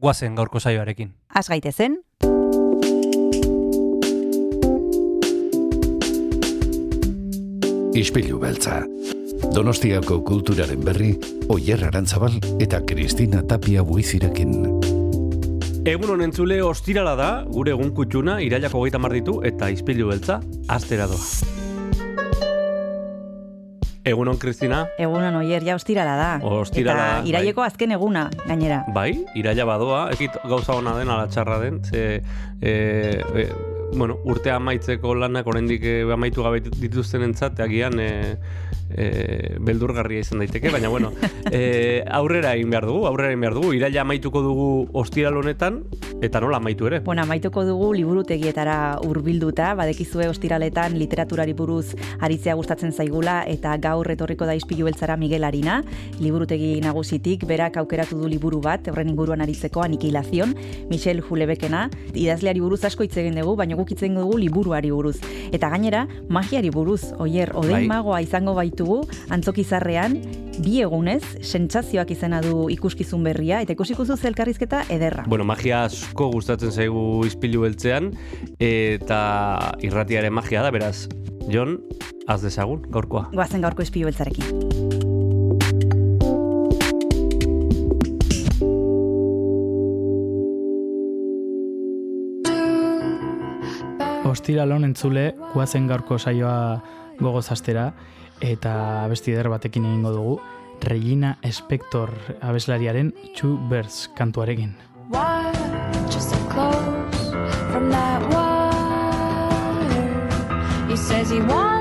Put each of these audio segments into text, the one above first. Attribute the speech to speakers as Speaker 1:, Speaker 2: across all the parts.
Speaker 1: guazen gaurko saioarekin.
Speaker 2: Az gaitezen,
Speaker 3: Ispilu beltza. Donostiako kulturaren berri, Oyer Arantzabal eta Kristina Tapia buizirekin.
Speaker 1: Egun honen entzule ostirala da, gure egun kutxuna, irailako mar ditu eta izpilu beltza, astera doa. Egunon, Kristina?
Speaker 2: egunon oier, ja ostirala da.
Speaker 1: Ostirala da,
Speaker 2: Eta iraileko azken eguna, gainera.
Speaker 1: Bai, iraila badoa, ekit gauza ona den, ala txarra den, ze, e, e, bueno, urtea amaitzeko lanak oraindik e, amaitu gabe dituzten entzat, agian e, e, beldurgarria izan daiteke, baina bueno, e, aurrera egin behar dugu, aurrera egin behar dugu, iraila amaituko dugu ostiral honetan, eta nola amaitu ere.
Speaker 2: Bueno, amaituko dugu liburutegietara hurbilduta, badekizue ostiraletan literaturari buruz aritzea gustatzen zaigula eta gaur etorriko da ispilu beltzara Miguel Arina, liburutegi nagusitik, berak aukeratu du liburu bat, horren inguruan aritzeko anikilazion, Michel Julebekena, idazleari buruz asko hitz egin dugu, baina egin dugu liburuari buruz. Eta gainera, magiari buruz, oier,
Speaker 1: Bai.
Speaker 2: odein magoa izango baitugu, antzokizarrean, bi egunez, sentsazioak izena du ikuskizun berria, eta ikusiko zu elkarrizketa ederra.
Speaker 1: Bueno, magia asko gustatzen zaigu izpilu beltzean, eta irratiaren magia da, beraz, Jon, az dezagun, gaurkoa.
Speaker 2: Goazen gaurko ispilu beltzarekin.
Speaker 4: Ostiral honen entzule, guazen gaurko saioa gogoz astera, eta besti eder batekin egingo dugu, Regina Spector abeslariaren Two Birds kantuarekin.
Speaker 5: He says he wants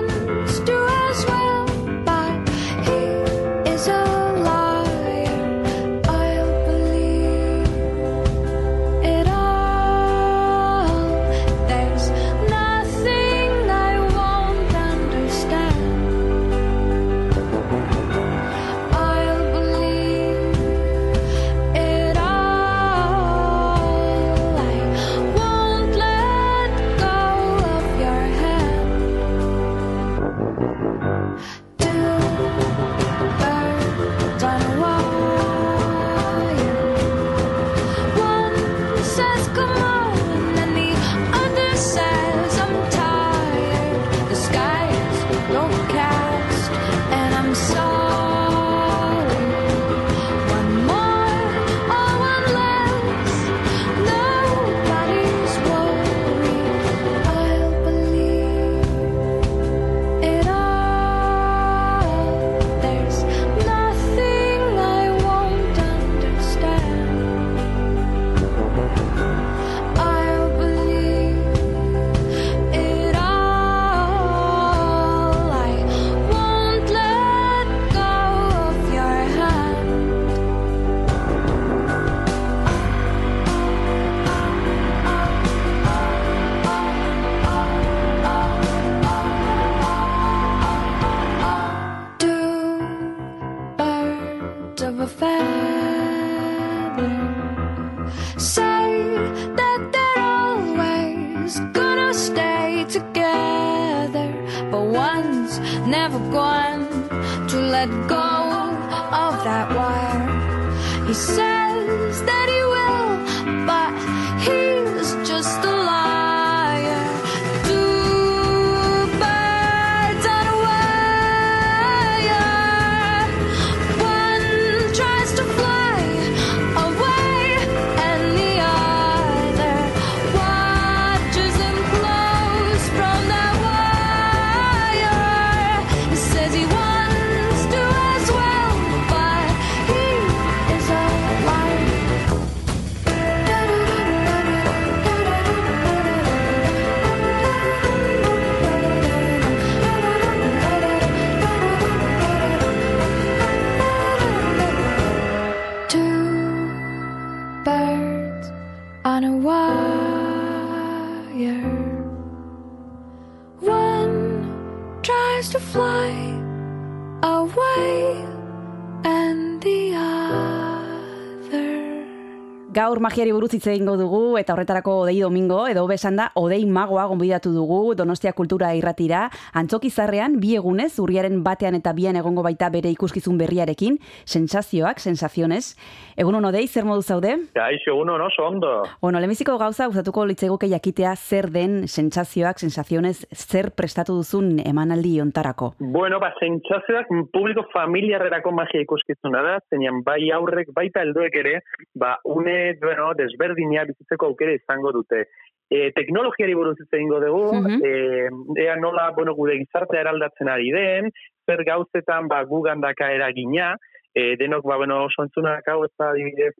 Speaker 2: Gaur magiari buruz hitz egingo dugu eta horretarako Odei Domingo edo besan da Odei Magoa gonbidatu dugu Donostia Kultura Irratira Antzokizarrean bi egunez urriaren batean eta bian egongo baita bere ikuskizun berriarekin sensazioak, sensaziones. Egun on Odei, zer modu zaude?
Speaker 6: Kaixo, uno, no, oso ondo.
Speaker 2: Bueno, lehenbiziko gauza gustatuko litzeguke jakitea zer den sentsazioak, sensaziones, zer prestatu duzun emanaldi ontarako.
Speaker 6: Bueno, ba, sentsazioak publiko familiarrerako magia ikuskizuna da, zeinan bai aurrek, baita helduek ere, ba, une, bueno, desberdina bizitzeko aukera izango dute. E, teknologiari buruz hitz egingo dugu,
Speaker 2: Mhm.
Speaker 6: e, ea nola, bueno, gure gizartea eraldatzen ari den, zer gauzetan, ba, gugandaka eragina, e, denok, ba, bueno, sontzunak hau ez da, adibidez,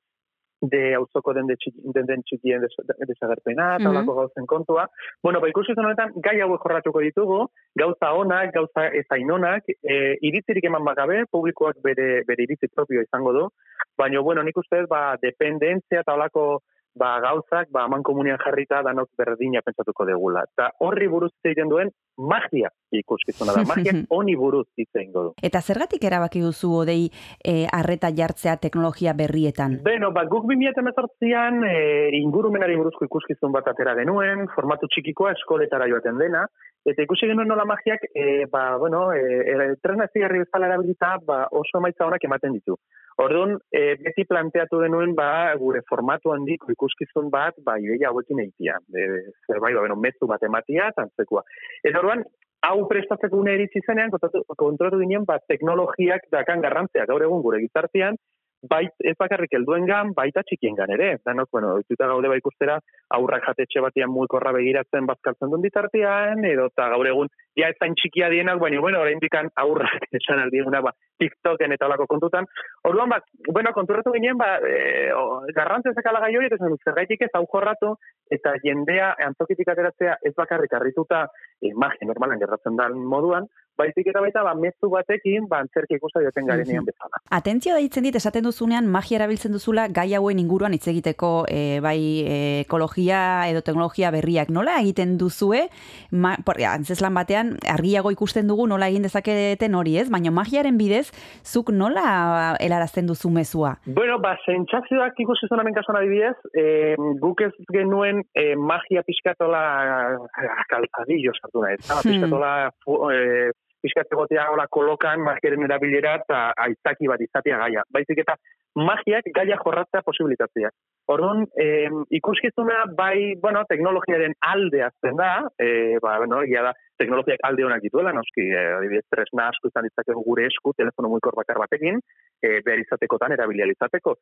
Speaker 6: de auzoko den, den, txikien des- desagerpena, eta
Speaker 2: Mhm.
Speaker 6: holako gauzen kontua. Bueno, ba, ikuskizun honetan, gai hauek jorratuko ditugu, gauza onak, gauza ezain onak, e, iritzirik eman bagabe, publikoak bere, bere iritzi propio izango du, baina, bueno, nik uste, ba, dependentzia eta holako ba, gauzak, ba, aman komunian jarrita danok berdina pentsatuko degula. Eta horri buruz egiten duen, magia ikuskizuna da, magia honi buruz hitz egingo du.
Speaker 2: Eta zergatik erabaki duzu Odei eh, arreta jartzea teknologia berrietan?
Speaker 6: Beno, ba, guk 2018an e, ingurumenari buruzko ikuskizun bat atera genuen, formatu txikikoa eskoletara joaten dena, eta ikusi genuen nola magiak, e, ba, bueno, e, e, tresna ezigarri bezala erabilita, ba, oso emaitza honak ematen ditu. Orduan, e, beti planteatu genuen, ba, gure formatu handiko ikuskizun bat, ba, ideia hauekin eitia. E, zerbait, ba, beno, mezu bat ematia, eta antzekoa. Eta orduan, hau prestatzeko une iritsi zenean, kontatu, konturatu ginen, ba, teknologiak dakan garrantzea gaur egun gure gizartean, bait ez bakarrik helduengan, baita txikiengan ere. Danok, bueno, ohituta gaude ba ikustera, aurrak jatetxe batean mugikorra begiratzen bazkaltzen duen bitartean, edo eta gaur egun, ja ez zain txikia dienak, baina, bueno, oraindik aurrak esan aldieguna, ba, TikToken eta olako kontutan. Orduan, ba, bueno, konturatu ginen, ba, e, o, garrantzia zekala gai hori, eta dut, zergaitik ez hau jorratu, eta jendea antzokitik ateratzea ez bakarrik harrituta e, magia normalan gertatzen den moduan, baizik eta baita, ba, mezu batekin, ba, antzerki ikusta joten garenean bezala.
Speaker 2: Atentzio deitzen dit esaten duzunean magia erabiltzen duzula gai hauen inguruan hitz egiteko e, bai e, ekologia edo teknologia berriak. Nola egiten duzue? Ma, por, antzeslan batean argiago ikusten dugu nola egin dezaketen hori, ez? Baina magiaren bidez zuk nola helarazten duzu mezua?
Speaker 6: Bueno, ba, sentsazioak ikusi zonaren kasuan adibidez, e, guk ez genuen e, magia pixkatola kalzadillo sartu nahi, eta
Speaker 2: Hmm.
Speaker 6: fu- e, pixkat egotea hola kolokan magiaren erabilera eta aitzaki bat izatea gaia. Baizik eta magiak gaia jorratzea posibilitatzea. Orduan, e, ikuskizuna bai, bueno, teknologiaren alde azten da, e, ba, bueno, egia da, teknologiak alde honak dituela, noski, e, adibidez, tresna asko izan ditzakegu gure esku, telefono muikor bakar batekin, e, behar izatekotan, erabilia izateko.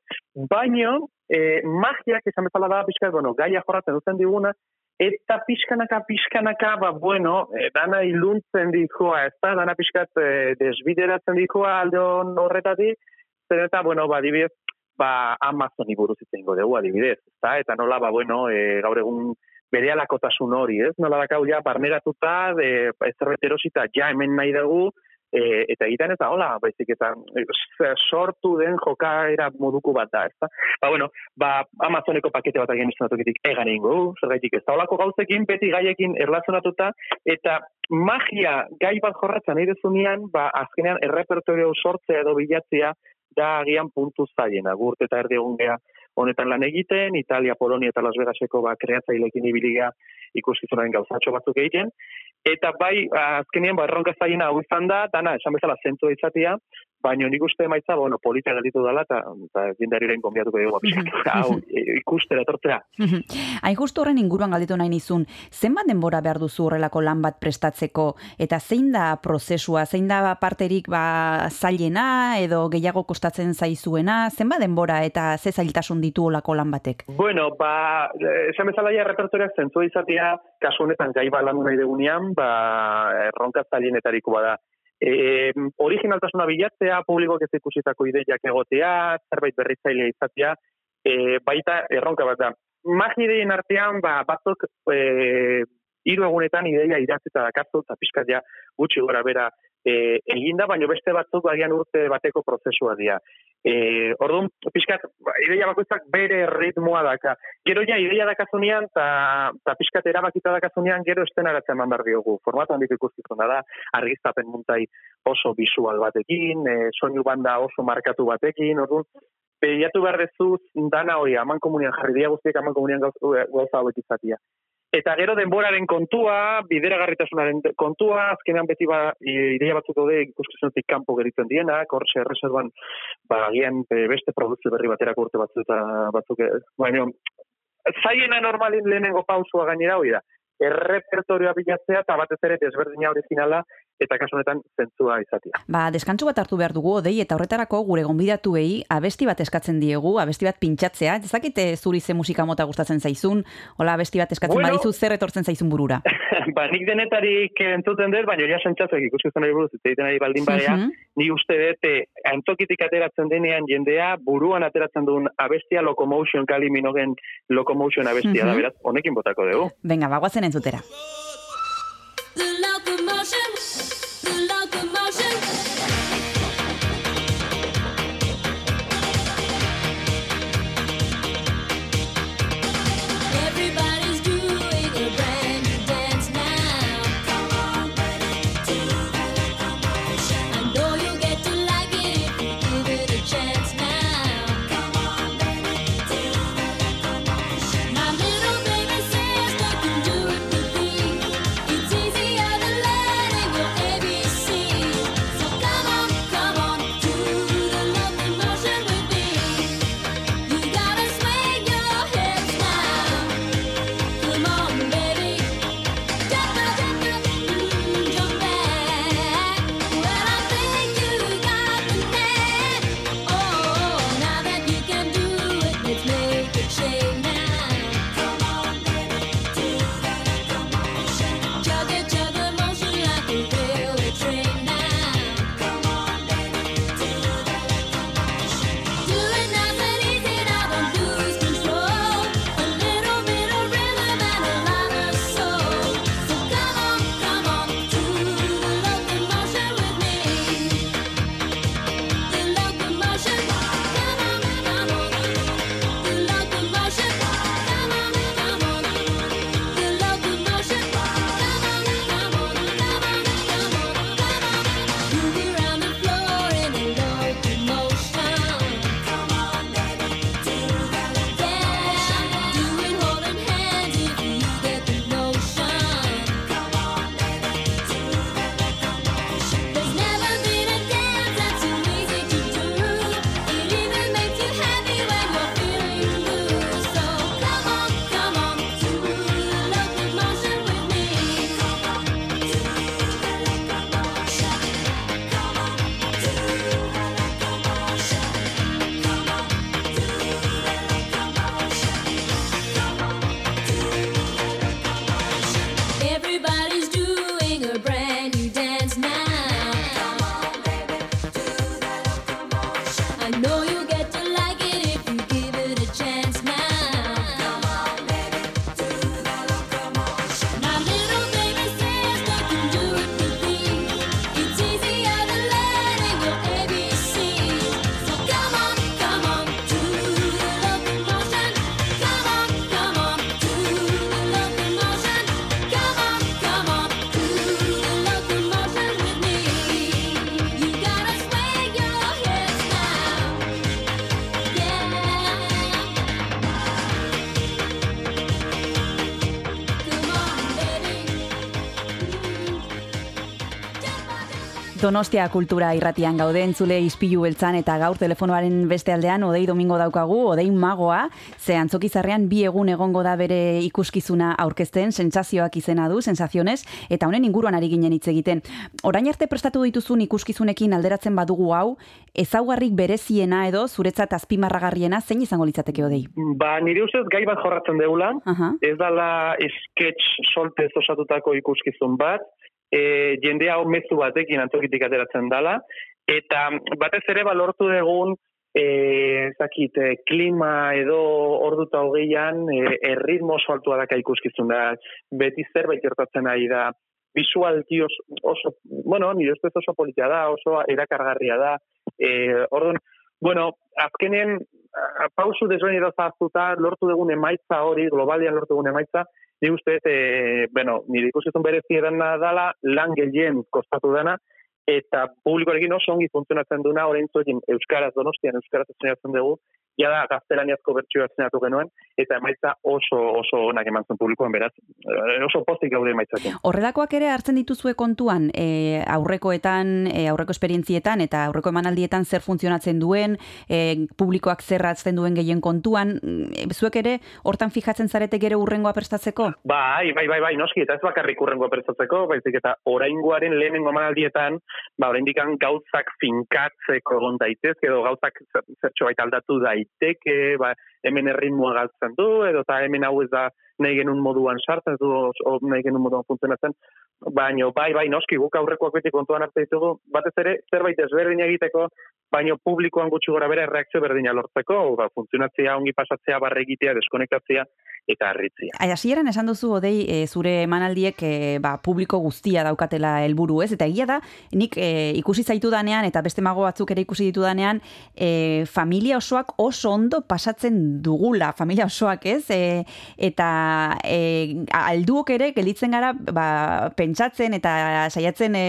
Speaker 6: Baino, e, magiak izan bezala da, pixkat, bueno, gaia jorratzen duten diguna, eta pixkanaka, pixkanaka, ba, bueno, e, dana iluntzen dikoa, ez da, dana pixkat e, desbideratzen dikoa alde horretatik, zer eta, bueno, ba, adibidez, ba, Amazoni buruz hitz egingo dugu, adibidez, ezta? Eta nola, ba, bueno, e, gaur egun bere alakotasun hori, ez? Nola dakau ja, barneratuta, de, zerbait erosita, ja hemen nahi dugu, e, eta egiten eta hola, baizik eta e, sortu den jokaera moduko bat da, ezta? Ba, bueno, ba, Amazoneko pakete bat agian izanatuketik egan egingo, du, zergaitik ez da holako gauzekin, beti gaiekin erlazionatuta, eta magia gai bat jorratzen nahi dezunean, ba, azkenean errepertorio sortzea edo bilatzea da agian puntu zailena. Gurt eta erdi egun honetan lan egiten, Italia, Polonia eta Las Vegaseko ba, kreatzailekin ibiligea ikuskizunaren gauzatxo batzuk egiten. Eta bai, azkenean, ba, erronka zailena hau izan da, dana, esan bezala zentu izatea, baina nik uste emaitza, bueno, polita gelditu dela, eta, eta jendariren konbiatuko dugu, ba, hau, e, ikustera etortzea.
Speaker 2: Hain justu horren inguruan galditu nahi nizun, zenbat denbora behar duzu horrelako lan bat prestatzeko, eta zein da prozesua, zein da parterik ba, zailena, edo gehiago kostatzen zaizuena, zenbat denbora eta ze zailtasun ditu olako lan batek?
Speaker 6: Bueno, ba, esan bezala ja repertoriak zentzua izatea, kasu honetan gai bat landu nahi degunean, ba, erronka zailenetariko bada. E, originaltasuna bilatzea, publikoak ez ikusitako ideiak egotea, zerbait berritzailea izatea, e, baita erronka bat da. Magi ideien artean, ba, batzuk e, hiru egunetan ideia idatzita dakazu, eta pixkat ja gutxi gora bera e, eginda, baina beste batzuk agian urte bateko prozesua dira. E, orduan, pixkat, ideia bakoitzak bere ritmoa daka. Gero ja, ideia dakazunean, eta ta pixkat erabakita dakazunean, gero estenagatzen eman behar diogu. Formatu handik ikuskizuna da, argiztapen muntai oso visual batekin, e, soinu banda oso markatu batekin, orduan, Behiatu behar dezu dana hori, aman komunian jarri dia guztiek aman komunian gauza hauek izatia. Eta gero denboraren kontua, bideragarritasunaren kontua, azkenean beti ba, ideia batzuk daude ikuskizunetik kanpo geritzen dienak, hor se erreserban, ba, agian e, beste produkzio berri baterako urte batzuk eta batzuk, e, baina, zaiena normalin lehenengo pausua gainera hori da. Errepertorioa bilatzea eta batez ere desberdina originala eta kasu honetan zentzua izatea.
Speaker 2: Ba, deskantsu bat hartu behar dugu, odei, eta horretarako gure gonbidatuei abesti bat eskatzen diegu, abesti bat pintxatzea. Ez dakite zuri ze musika mota gustatzen zaizun, hola abesti bat eskatzen
Speaker 6: Bueno.
Speaker 2: badizu zer etortzen zaizun burura.
Speaker 6: ba, nik denetarik entzuten dut, baina ja sentzatzek ikuskizun ari buruz, egiten ari baldin barea,
Speaker 2: Mhm.
Speaker 6: ni uste dut, eh, antokitik ateratzen denean jendea, buruan ateratzen duen abestia Locomotion, Kali Minogen Locomotion abestia da,
Speaker 2: Mhm.
Speaker 6: beraz, honekin botako dugu.
Speaker 2: Venga, bagoazen entzutera.
Speaker 7: The locomotion, the my
Speaker 2: Donostia kultura irratian gaude entzule ispilu beltzan eta gaur telefonoaren beste aldean odei domingo daukagu, odei magoa, ze antzokizarrean bi egun egongo da bere ikuskizuna aurkezten, sentsazioak izena du, sensaziones, eta honen inguruan ari ginen hitz egiten. Orain arte prestatu dituzun ikuskizunekin alderatzen badugu hau, ezaugarrik bereziena edo zuretzat azpimarragarriena zein izango litzateke odei?
Speaker 6: Ba, nire ustez gai bat jorratzen deula,
Speaker 2: Aha.
Speaker 6: ez dala sketch soltez osatutako ikuskizun bat, e, jendea hau mezu batekin antokitik ateratzen dala, eta batez ere balortu dugun e, ezakit, e, klima edo ordu eta hogeian e, erritmo oso altua daka ikuskizun da. Beti zerbait gertatzen ari da visualki oso, oso, bueno, nire ustez oso politia da, oso erakargarria da. E, orduan, bueno, azkenen, pausu desberdin zaztuta, lortu dugun emaitza hori, globalian lortu dugun emaitza, ni uste, e, bueno, nire ikusizun berezi edana dala, lan gehien kostatu dana, eta publikoarekin oso ongi funtzionatzen duna, orain zuekin Euskaraz Donostian, Euskaraz estrenatzen dugu, ja da gaztelaniazko bertsioa estrenatu genuen, eta emaitza oso oso onak eman zen publikoan beraz, eh, oso pozik gaude emaitzakin.
Speaker 2: Horrelakoak ere hartzen dituzue kontuan e, aurrekoetan, e, aurreko esperientzietan eta aurreko emanaldietan zer funtzionatzen duen, e, publikoak zer hartzen duen gehien kontuan, mm, zuek ere hortan fijatzen zarete gero urrengoa prestatzeko?
Speaker 6: Bai, bai, bai, bai, noski, eta ez bakarrik urrengo prestatzeko, baizik eta oraingoaren lehenengo emanaldietan, ba, oraindikan gauzak finkatzeko egon daitezke, edo gauzak zer- zertxo aldatu daiteke, ba, hemen erritmoa galtzen du, edo eta hemen hau ez da nahi genuen moduan sartzen, du o, nahi genuen moduan funtzionatzen, baino bai, bai, noski, guk aurrekoak beti kontuan hartzen ditugu, batez ere, zerbait ezberdin egiteko, baino publikoan gutxi gora bere reakzio berdina lortzeko, ba, funtzionatzea, ongi pasatzea, barre egitea, deskonektatzea, eta harritzea.
Speaker 2: Ai, Hasieran esan duzu odei e, zure emanaldiek e, ba, publiko guztia daukatela helburu, ez? Eta egia da, nik e, ikusi zaitu danean eta beste mago batzuk ere ikusi ditu danean, e, familia osoak oso ondo pasatzen dugula, familia osoak, ez? E, eta e, alduok ere gelditzen gara ba, pentsatzen eta saiatzen e,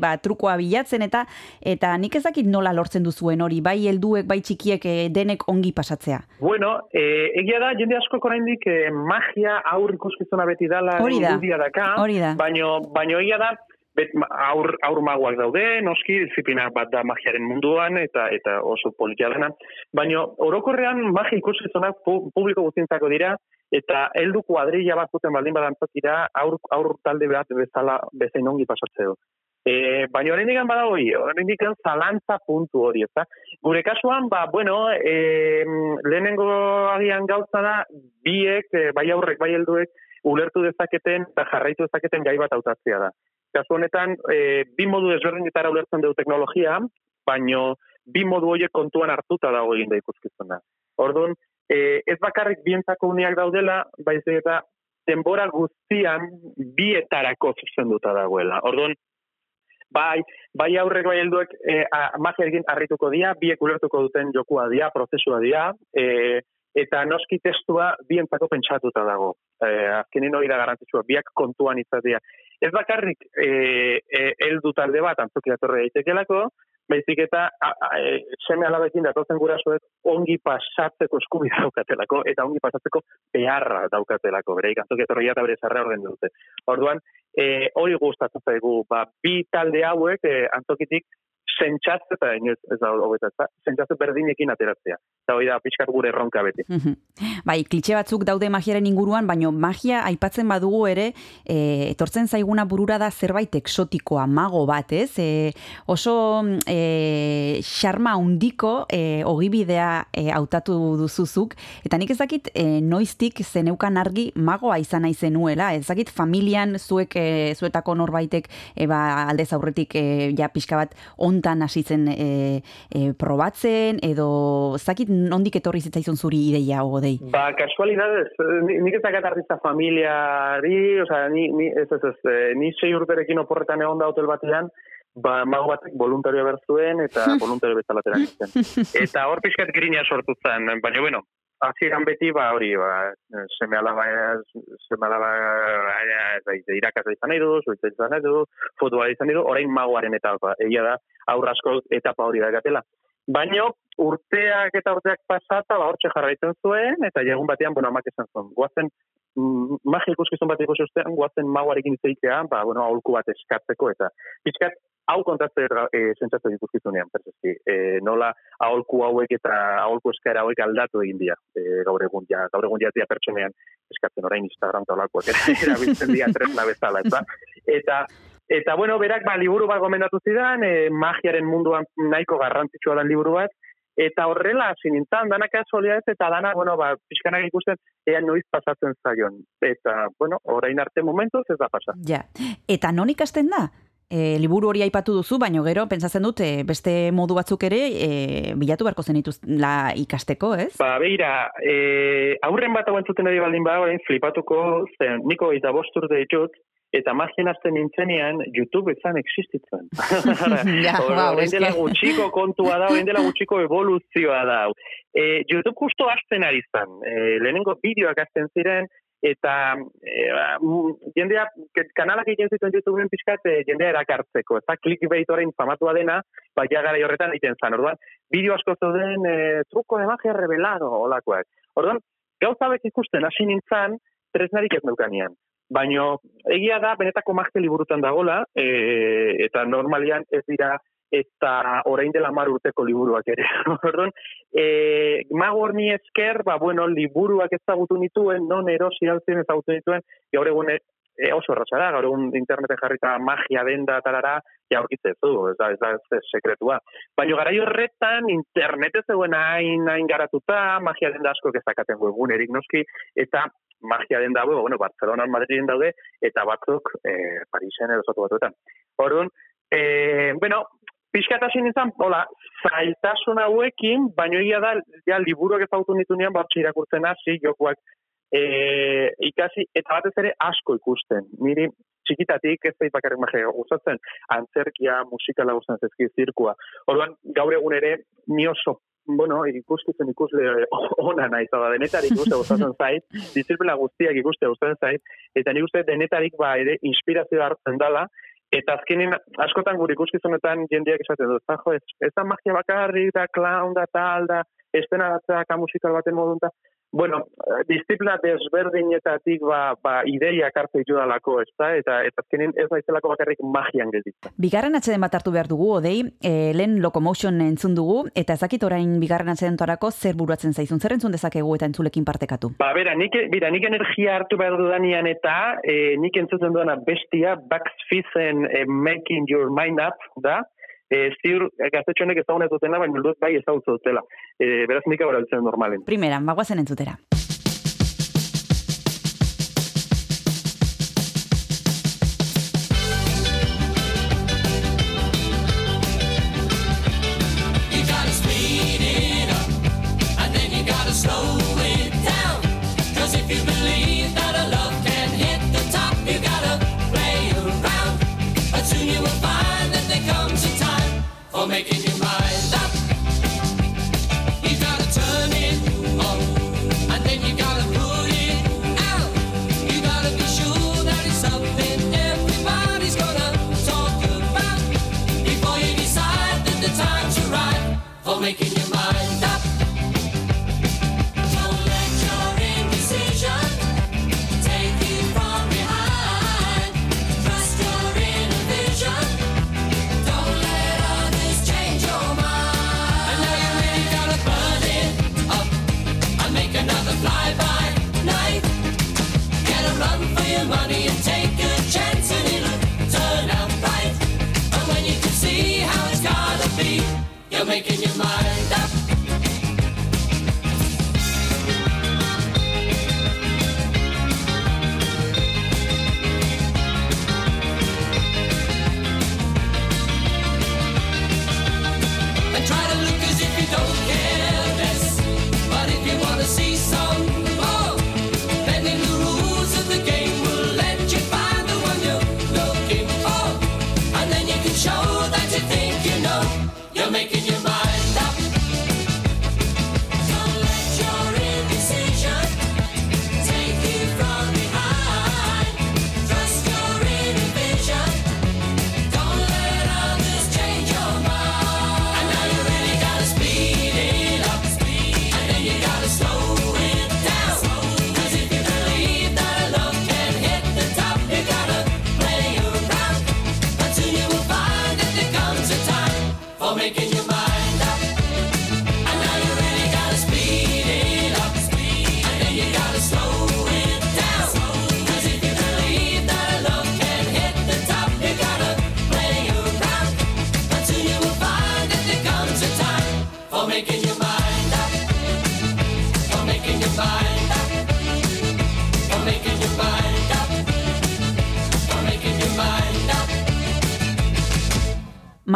Speaker 2: ba, trukoa bilatzen eta eta nik ez dakit nola lortzen duzuen hori, bai helduek, bai txikiek e, denek ongi pasatzea.
Speaker 6: Bueno, eh, egia da, jende asko oraindik eh, magia aur ikuskizuna beti dala
Speaker 2: Hori da,
Speaker 6: daka,
Speaker 2: hori da.
Speaker 6: baino, baino egia da, bet, aur, aur magoak daude, noski, disiplina bat da magiaren munduan, eta eta oso politia dena, baino orokorrean magia ikuskizunak pu, publiko guztientzako dira, eta heldu kuadrilla bat zuten baldin badantzakira, aur, aur talde bat bezala bezain ongi pasatzeo. E, baina horrein digan bada hori, horrein digan zalantza puntu hori, ezta? Gure kasuan, ba, bueno, e, lehenengo agian gauza da, biek, e, bai aurrek, bai helduek, ulertu dezaketen eta jarraitu dezaketen gai bat hautatzea da. Kasu honetan, e, bi modu desberdinetara ulertzen dugu teknologia, baino bi modu horiek kontuan hartuta dago egin da ikuskizuna. Orduan, e, ez bakarrik bientzako uneak daudela, baizik eta denbora guztian bietarako zuzenduta dagoela. Orduan, bai, bai aurrek bai helduek e, magiarekin harrituko dira, biek ulertuko duten jokua dira, prozesua dira, e, eta noski testua bientzako pentsatuta dago. E, azkenin hori da garrantzitsua, biak kontuan izatea. Ez bakarrik e, e, heldu talde bat antzoki datorre daitekelako, baizik eta e, seme alabekin datozen gurasoek ongi pasatzeko eskubidea daukatelako, eta ongi pasatzeko beharra daukatelako, bere antzoki datorre eta bere zarra orden dute. Orduan, e, hori gustatzen zaigu, ba, bi talde hauek e, antzokitik sentsatze eta inoiz ez da hobeta, sentsatze berdinekin ateratzea. Eta hori da pixkat gure erronka beti.
Speaker 2: Mhm. bai, klitxe batzuk daude magiaren inguruan, baino magia aipatzen badugu ere, e, etortzen zaiguna burura da zerbait eksotikoa, mago bat, ez? E, oso e, xarma undiko e, ogibidea e, hautatu duzuzuk, eta nik ezakit e, noiztik zeneukan argi magoa izan nahi zenuela, ezakit familian zuek e, zuetako norbaitek e, ba, aldez aurretik e, ja pixka bat ontan hasi zen e, e, probatzen, edo zakit nondik etorri zitzaizun zuri ideia odei.
Speaker 6: Ba, kasualidadez, ni- nik ez dakat artista familiari, osea, ni, ni, ez, ez, ez, eh, ni sei urterekin oporretan egon da hotel batean, ba, mago batek voluntario berzuen eta voluntario bezala. Eta hor pixkat grina sortu zen, baina bueno, hasieran beti, ba, hori, ba, seme alaba, seme alaba, eh, irakasle izan nahi du, zuitza izan nahi du, futbola izan nahi du, orain magoaren etapa, egia da, aurra asko etapa hori da gatela. Baina urteak eta urteak pasata, ba, hortxe jarraitzen zuen, eta egun batean, bueno, amak esan zuen, guazen, mm, magia ikuskizun bat ikusi ostean, guazen magoarekin izaitea, ba, bueno, aholku bat eskatzeko, eta pixkat, hau kontatzen e, sentzatzen ikuskizunean, pertzeski, e, nola aholku hauek eta aholku eskaera hauek aldatu egin dira, e, gaur egun ja, gaur egun ja pertsonean eskatzen orain Instagram eta olakoak erabiltzen dira tresna bezala, eta, eta Eta bueno, berak ba liburu bat gomendatu zidan, e, magiaren munduan nahiko garrantzitsua den liburu bat, eta horrela hasi nintzen, dana kasualia ez, eta dana, bueno, ba, pixkanak ikusten, ea noiz pasatzen zaion. Eta, bueno, orain arte momentuz ez da pasa.
Speaker 2: Ja. Eta non ikasten da? E, liburu hori aipatu duzu, baino gero, pentsatzen dut, e, beste modu batzuk ere e, bilatu beharko zenituz la ikasteko, ez?
Speaker 6: Ba, beira, e, aurren bat hauen zuten ari baldin ba, orain flipatuko, zen, niko eta bostur ditut, eta magien azten nintzenean, YouTube ezan existitzen.
Speaker 2: Ja, eske.
Speaker 6: dela gutxiko kontua da, orain dela gutxiko evoluzioa da. E, YouTube justo hasten ari zen. E, lehenengo bideoak hasten ziren, eta e, jendea, kanalak egiten zituen YouTubeen pixkat, e, jendea erakartzeko. Eta clickbait orain famatua dena, ba, ja gara horretan egiten zen. Orduan, bideo asko zeuden, e, truko de magia revelado, olakoak. Orduan, gauza hauek ikusten hasi nintzen, tresnarik ez neukanian. Baino, egia da, benetako magia liburutan dagola, e, eta normalian ez dira eta orain dela mar urteko liburuak ere. Orduan, e, mago horni esker, ba, bueno, liburuak ezagutu nituen, non erosi altzen ezagutu nituen, gaur egun e, oso erraza da, gaur egun interneten jarrita magia denda tarara, ja aurkitze zu, ez da, ez da ez, sekretua. Baina garai horretan internet ez zegoen hain, hain garatuta, magia denda asko ezakaten webgunerik noski, eta magia denda, bueno, Barcelona, Madriden daude, eta batzuk e, Parisen edo batuetan. Orduan, e, bueno, pixkat hasi nintzen, hola, zailtasun hauekin, baino egia da, ja, liburuak ezagutu nitunean, batxe irakurtzen hasi, jokuak e, ikasi, eta batez ere asko ikusten. Niri, txikitatik ez zait bakarrik magia gustatzen, antzerkia, musikala gustatzen zezki zirkua. Orduan, gaur egun ere, ni oso bueno, ikuskitzen ikusle ona naiz, da denetarik ikuste gustatzen zait, disiplina guztiak ikuste gustatzen zait, eta nik uste denetarik ba ere inspirazioa hartzen dala, eta azkenin askotan gure ikuskizunetan jendeak esaten dut, "Ah, jo, ez, ez da magia bakarrik, da clown, da tal, da estena ka musikal baten modun, da, bueno, eh, disiplina desberdinetatik ba, ba ideiak hartu ditudalako, ez da, eta, eta azkenin ez naizelako bakarrik magian gelditzen.
Speaker 2: Bigarren atxeden bat hartu behar dugu, odei, e, lehen Locomotion entzun dugu, eta ezakit orain bigarren atxeden zer buruatzen zaizun, zer entzun dezakegu eta entzulekin partekatu.
Speaker 6: Ba, bera, nik, bera, nik energia hartu behar dudanean eta e, nik entzuten duena bestia, Bugs Fizzen e, Making Your Mind Up, da, e, ziur e, gaztetxo honek ezagun ez dutena, baina dut bai ezagutzen dutela. E, beraz nik abara biltzen normalen.
Speaker 2: Primeran, bagoazen entzutera.
Speaker 8: For making your mind up. You gotta turn it on, and then you gotta put it out. You gotta be sure that it's something everybody's gonna talk about before you decide that the time's right for making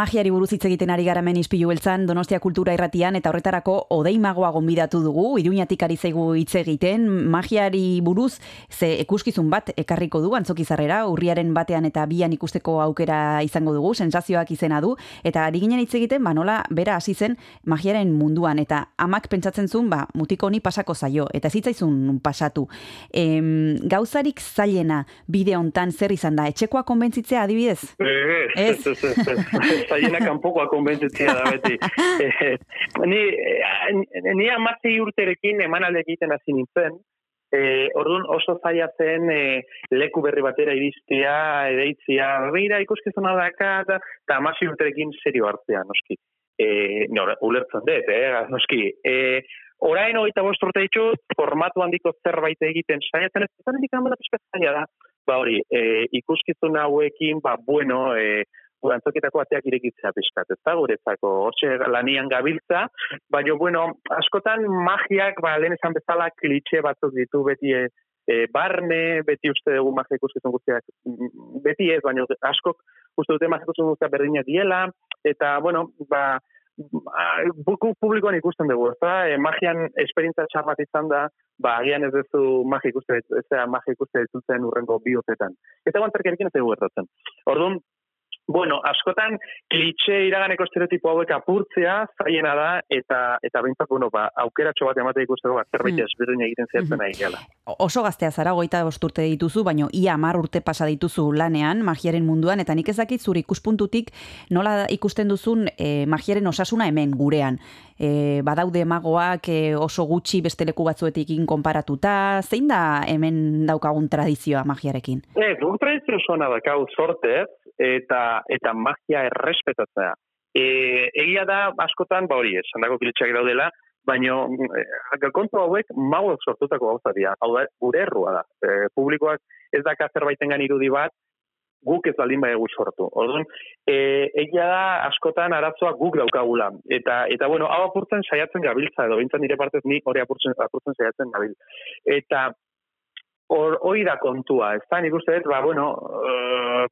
Speaker 2: Magiari buruz hitz egiten ari garamen izpilu beltzan, Donostia Kultura Irratian, eta horretarako odei magoa gonbidatu dugu, iruñatik ari zaigu hitz egiten, magiari buruz, ze ekuskizun bat ekarriko du, antzokizarrera, urriaren batean eta bian ikusteko aukera izango dugu, sensazioak izena du, eta ari ginen hitz egiten, ba nola, bera hasi zen magiaren munduan, eta amak pentsatzen zuen, ba, mutiko honi pasako zaio, eta ez hitzaizun pasatu. Em, gauzarik zailena bide hontan zer izan da, etxekoa konbentzitzea adibidez?
Speaker 6: Ez, ez, ez, ez, ez. Zaiena kanpokoa konbentzitzea da beti. Eh, ni, eh, ni amazei urterekin emanalde egiten hasi nintzen, E, orduan oso zaila zen e, leku berri batera iristea, edeitzia, begira ikuskizuna daka, eta eta amasi urterekin serio hartzea, noski. E, no, ulertzen dut, eh, noski. E, orain hogeita bost urte ditut, formatu handiko zerbait egiten saiatzen ez, eta hendik hamala pizkat zaila da. Ba hori, e, ikuskizun hauekin, ba, bueno, e, antzoketako ateak irekitzea pixkat, ez da, guretzako, hortxe lanian gabiltza, baina, bueno, askotan magiak, ba, lehen esan bezala, klitxe batzuk ditu beti e, barne, beti uste dugu magia ikuskizun guztiak, mm, beti ez, baina askok uste dute magia ikuskizun guztiak berdinak diela, eta, bueno, ba, buku publikoan ikusten dugu, ez da, e, magian esperientza txar bat izan da, ba, agian ez duzu magia ikuste, ez da magia ikuste urrengo bi urtetan. Eta guantzerkerekin ez dugu gertatzen. Orduan, Bueno, askotan klitxe iraganeko estereotipo hauek apurtzea zaiena da eta eta behintzat bueno, ba aukeratxo bat emate ikusteko bat zerbait
Speaker 2: Mm.
Speaker 6: ezberdin egiten zaitzen nahi gela.
Speaker 2: oso gaztea zara, goita bost urte dituzu, baino ia amar urte pasa dituzu lanean, magiaren munduan, eta nik ez dakit zure ikuspuntutik nola ikusten duzun e, magiaren osasuna hemen gurean. E, badaude magoak e, oso gutxi beste leku batzuetekin konparatuta, zein da hemen daukagun tradizioa magiarekin?
Speaker 6: Ez, guk tradizio zona dakau sortez eta eta magia errespetatzea. E, egia da askotan, ba hori, esan dago klitxeak daudela, baino e, kontu hauek magoek sortutako gauza dira. Hau da, gure errua da. E, publikoak ez daka zerbaitengan irudi bat, guk ez baldin baiegu sortu. Orduan, e, egia da askotan arazoa guk daukagula. Eta, eta bueno, hau apurtzen saiatzen gabiltza, edo bintzan nire partez ni hori apurtzen, apurtzen saiatzen gabil. Eta hor hori da kontua, ez da, nik uste dut, ba, bueno, uh,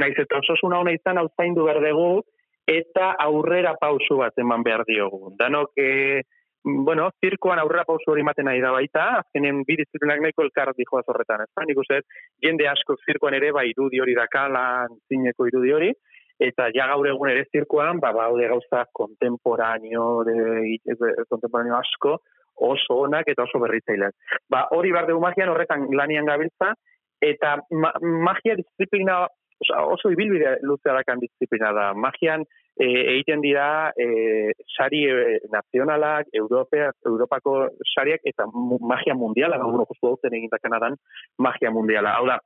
Speaker 6: naiz eta ososuna hona izan hau zaindu behar dugu, eta aurrera pausu bat eman behar diogu. Danok, e, bueno, zirkoan aurrera pausu hori ematen nahi da baita, azkenen bi disiplinak nahiko elkar dijoaz horretan, ez da, nik uste dut, jende asko zirkoan ere, ba, irudi hori dakala, zineko irudi hori, eta ja gaur egun ere zirkoan, ba, baude gauza kontemporaneo, de, de, de, kontemporaneo asko, oso onak eta oso berritzaileak. Ba, hori behar dugu magian horretan lanian gabiltza, eta ma magia disiplina oso ibilbide luzea dakan disiplina da. Magian e, egiten dira e, sari e, nazionalak, Europea, Europako sariak eta magia mundiala, gaur justu hauten egin Kanadan magia mundiala. Hau da,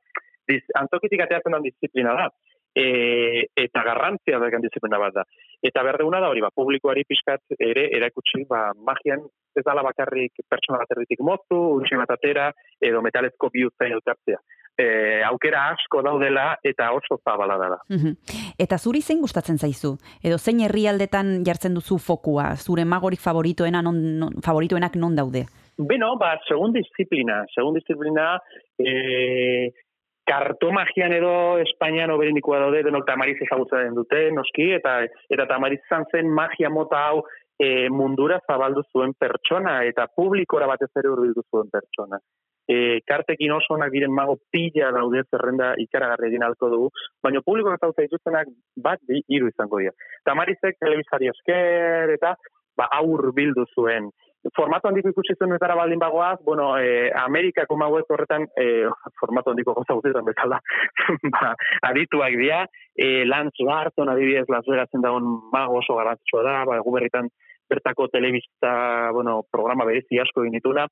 Speaker 6: diz, antokitik ateatzen den disiplina da. E, eta garrantzia dakan disiplina bat da. Eta behar duguna da hori, ba, publikoari pixkat ere erakutsi, ba, magian ez dala bakarrik pertsona bat erditik moztu, untxe bat atera, edo metalezko bihurtzen elkartzea. E, aukera asko daudela eta oso zabala dela.
Speaker 2: Mhm. Eta zuri zein gustatzen zaizu? Edo zein herrialdetan jartzen duzu fokua? Zure magorik favoritoena non, non, favoritoenak non daude?
Speaker 6: Beno, ba, segun disiplina, segun disiplina, e, kartomagian edo Espainian oberenikoa daude, denok tamariz ezagutzen dute, noski, eta eta tamariz izan zen magia mota hau e, mundura zabaldu zuen pertsona, eta publikora batez ere hurbildu zuen pertsona. E, kartekin oso onak diren mago pila daude zerrenda ikaragarri egin alko dugu, baina publiko ezautzen dituztenak bat bi hiru izango dira. Tamarizek telebizari esker eta ba, aur bildu zuen formatu handiko ikusi zuen baldin bagoaz, bueno, eh, Amerikako magoez horretan, eh, formatu handiko gauza guztietan bezala, ba, adituak dira, eh, Lance Barton adibidez Las Vegasen dagoen mago oso garrantzitsua da, ba, gu berritan bertako telebista, bueno, programa berezi asko egin dituna,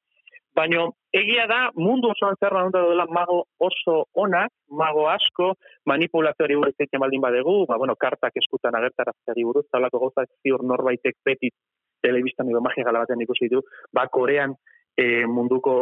Speaker 6: Baina egia da, mundu osoan zer da dela mago oso onak, mago asko, manipulazioari buruz egiten baldin badegu, ba, bueno, kartak eskutan agertarazteari buruz, talako gauzak ziur norbaitek beti telebistan edo magia gala batean ikusi ditu, ba, Korean e, munduko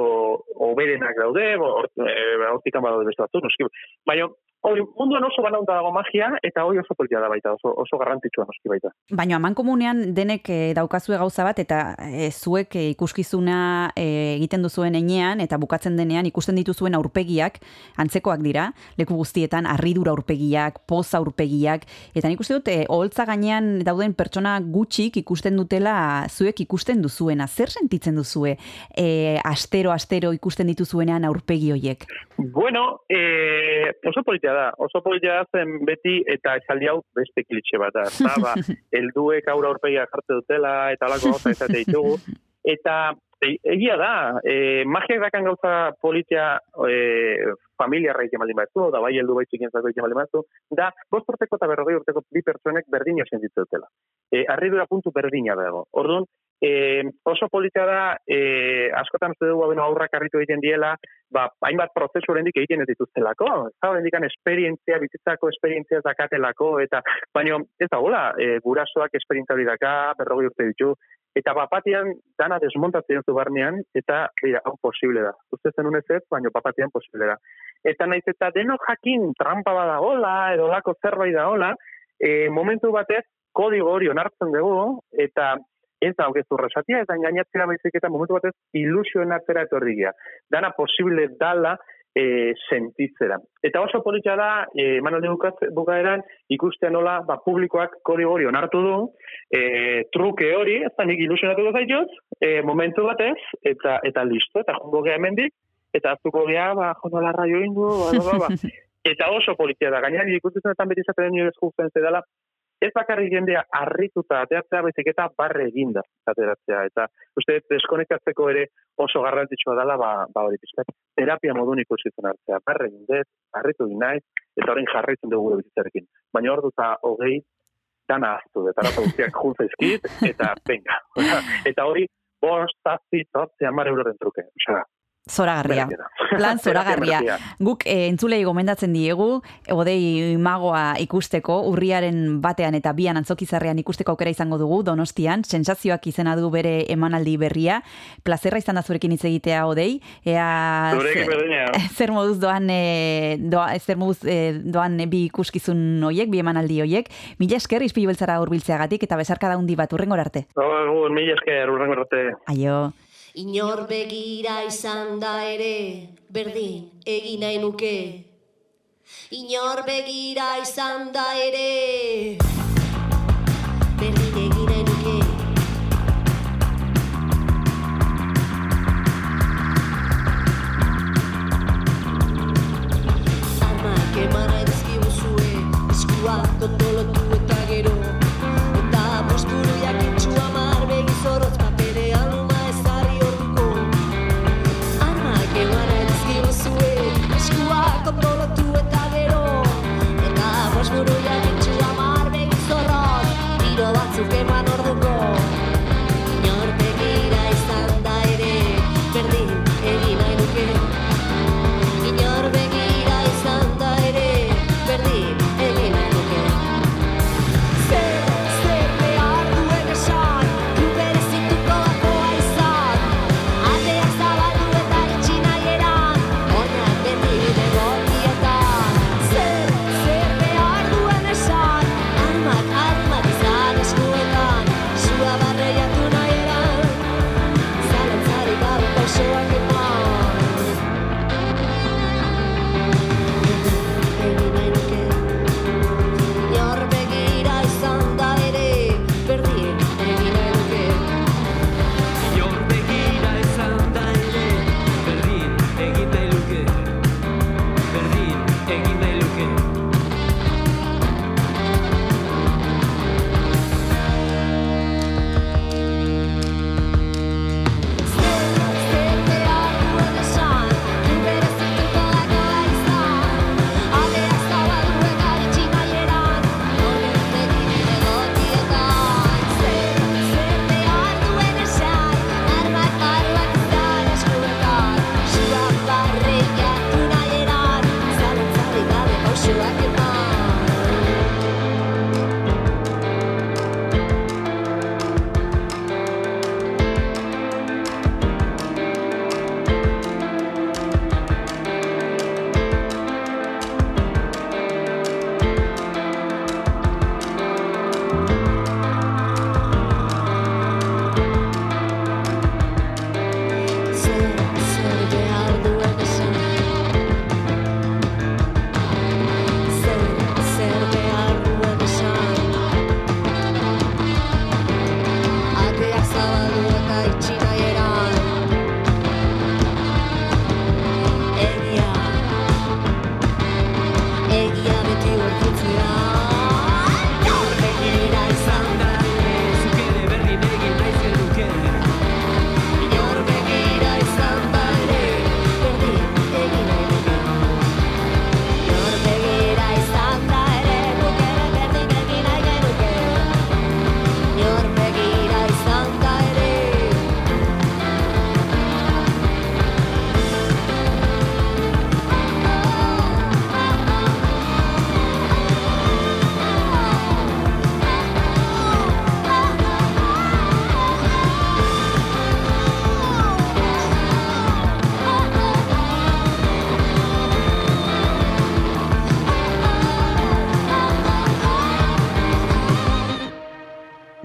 Speaker 6: oberenak daude, bo, hort- e, hortikan badaude beste batzu, noski. Baina, hori, munduan oso banaunta dago magia, eta hori oso politia da baita, oso, oso garrantzitsua noski baita.
Speaker 2: Baina aman komunean denek e, daukazue gauza bat eta e, zuek e, ikuskizuna e, egiten duzuen enean eta bukatzen denean ikusten dituzuen aurpegiak antzekoak dira, leku guztietan harridura aurpegiak, poza aurpegiak eta nik uste dut e, oholtza gainean dauden pertsona gutxik ikusten dutela zuek ikusten duzuena. Zer sentitzen duzue e, astero astero ikusten dituzuenean aurpegi hoiek?
Speaker 6: Bueno, eh, oso politia da, oso politia da zen beti eta esaldi hau beste klitxe bat da, ezta, ba, helduek aurra aurpegia jartze dutela eta alako gauza izate ditugu. Eta e, egia da, e, magiak dakan gauza politia e, familiarra egiten baldin batzu, da bai heldu baitzik entzako egiten baldin batzu, da bost urteko eta berrogei urteko bi pertsonek berdina sentitzen dutela. E, arridura puntu berdina dago. Orduan, e, oso politia da, e, askotan uste dugu abeno aurrak arritu egiten diela, ba, hainbat prozesu oraindik egiten ez dituztelako. Ez da oraindik esperientzia, bizitzako esperientzia dakatelako, eta baino ez da hola, e, gurasoak esperientzia hori daka, berrogei urte ditu, eta bapatian dana desmontatzen zu barnean, eta bera, hau posible da. Uste zen unez ez, baino bapatian posible da. Eta naiz eta denok jakin trampa bada hola, edo lako zerbait da hola, e, momentu batez kodigo hori onartzen dugu, eta ez da hogez urresatia, eta engainatzea baizik eta momentu batez ilusionatzera etorrigia. Dana posible dala e, sentitzera. Eta oso politxa da, e, manaldi bukaz- bukaeran, ikustea nola, ba, publikoak kodigo hori onartu du, e, truke hori, ez da nik ilusionatu zaitut, e, momentu batez, eta eta listo, eta jongo geha hemendik, eta aztuko geha, ba, jondo larra join du, ba, ba, ba, ba. eta oso politia da, gainera ikustetan beti izaten den nire eskuzen zedala, ez bakarrik jendea harrituta ateratzea, baizik eta barre eginda ateratzea. Eta uste deskonektatzeko ere oso garrantzitsua dela, ba, ba hori pizkat, terapia modun ikusitzen hartzea. Barre egin dut, harritu naiz, eta horrein jarraitzen dugu gure bizitzarekin. Baina hor duta hogei, dana aztu, eta arazo guztiak juntza izkit, eta venga. eta hori, bost, zazpi, zortzi, amar euroren truke. Osea,
Speaker 2: Zoragarria. Plan zoragarria. Guk e, entzulei gomendatzen diegu, odei magoa ikusteko, urriaren batean eta bian antzokizarrean ikusteko aukera izango dugu, donostian, sensazioak izena du bere emanaldi berria. Plazerra izan da zurekin hitz egitea odei, ea zer moduz doan, e, doa, zer moduz e, doan bi ikuskizun hoiek, bi emanaldi hoiek. Mila esker izpilu beltzara hurbiltzeagatik eta besarka handi bat urrengor arte.
Speaker 6: Egun, mila esker, urrengo arte.
Speaker 2: Aio.
Speaker 7: Inor begira izan da ere, berdin egin nahi nuke. Inor begira izan da ere,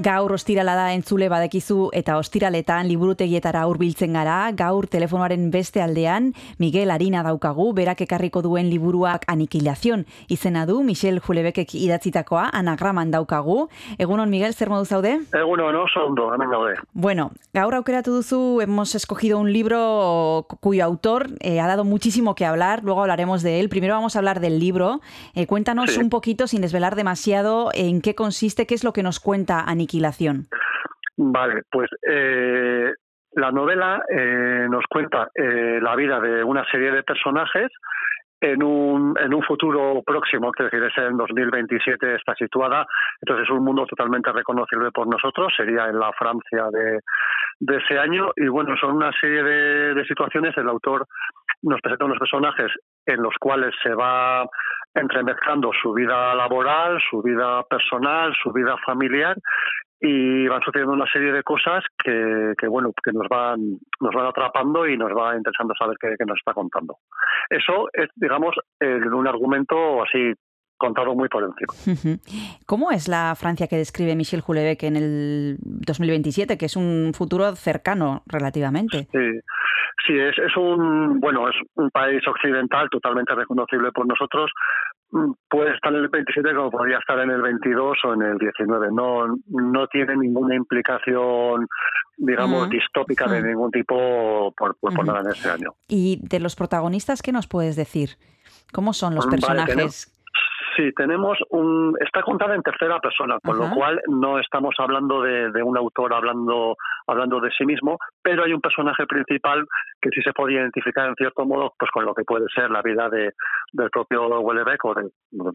Speaker 2: Gaur ostirala da entzule badekizu eta ostiraletan liburutegietara hurbiltzen gara, gaur telefonoaren beste aldean Miguel Arina daukagu, berak ekarriko duen liburuak Aniquilación izena du, Michel Julebekek idatzitakoa, anagraman daukagu. Egunon, Miguel, zer modu zaude?
Speaker 9: Eguno, no, ondo, hemen gaude.
Speaker 2: Bueno, gaur aukeratu duzu, hemos escogido un libro cuyo autor eh, ha dado muchísimo que hablar, luego hablaremos de él. Primero vamos a hablar del libro. Eh, cuéntanos
Speaker 9: Sí.
Speaker 2: un poquito, sin desvelar demasiado, en qué consiste, qué es lo que nos cuenta
Speaker 9: Vale, pues eh, la novela eh, nos cuenta eh, la vida de una serie de personajes en un, en un futuro próximo, que es decir, es en 2027 está situada, entonces es un mundo totalmente reconocible por nosotros, sería en la Francia de, de ese año, y bueno, son una serie de, de situaciones, el autor nos presenta unos personajes en los cuales se va entremezclando su vida laboral, su vida personal, su vida familiar y van sucediendo una serie de cosas que, que, bueno que nos van nos van atrapando y nos va interesando saber qué, qué nos está contando eso es digamos el- un argumento así contado muy por encima.
Speaker 2: ¿Cómo es la Francia que describe Michel Houellebecq en el 2027, que es un futuro cercano relativamente?
Speaker 9: Sí, sí es, es un bueno es un país occidental totalmente reconocible por nosotros. Puede estar en el 27 como podría estar en el 22 o en el 19. No no tiene ninguna implicación digamos distópica de ningún tipo por, por, nada en ese año.
Speaker 2: Y de los protagonistas, ¿qué nos puedes decir? ¿Cómo son los personajes?
Speaker 9: Sí, tenemos un. Está contada en tercera persona, con
Speaker 2: Ajá.
Speaker 9: lo cual no estamos hablando de, de un autor hablando, hablando de sí mismo, pero hay un personaje principal que sí se puede identificar en cierto modo pues con lo que puede ser la vida de, del propio Houellebecq o de,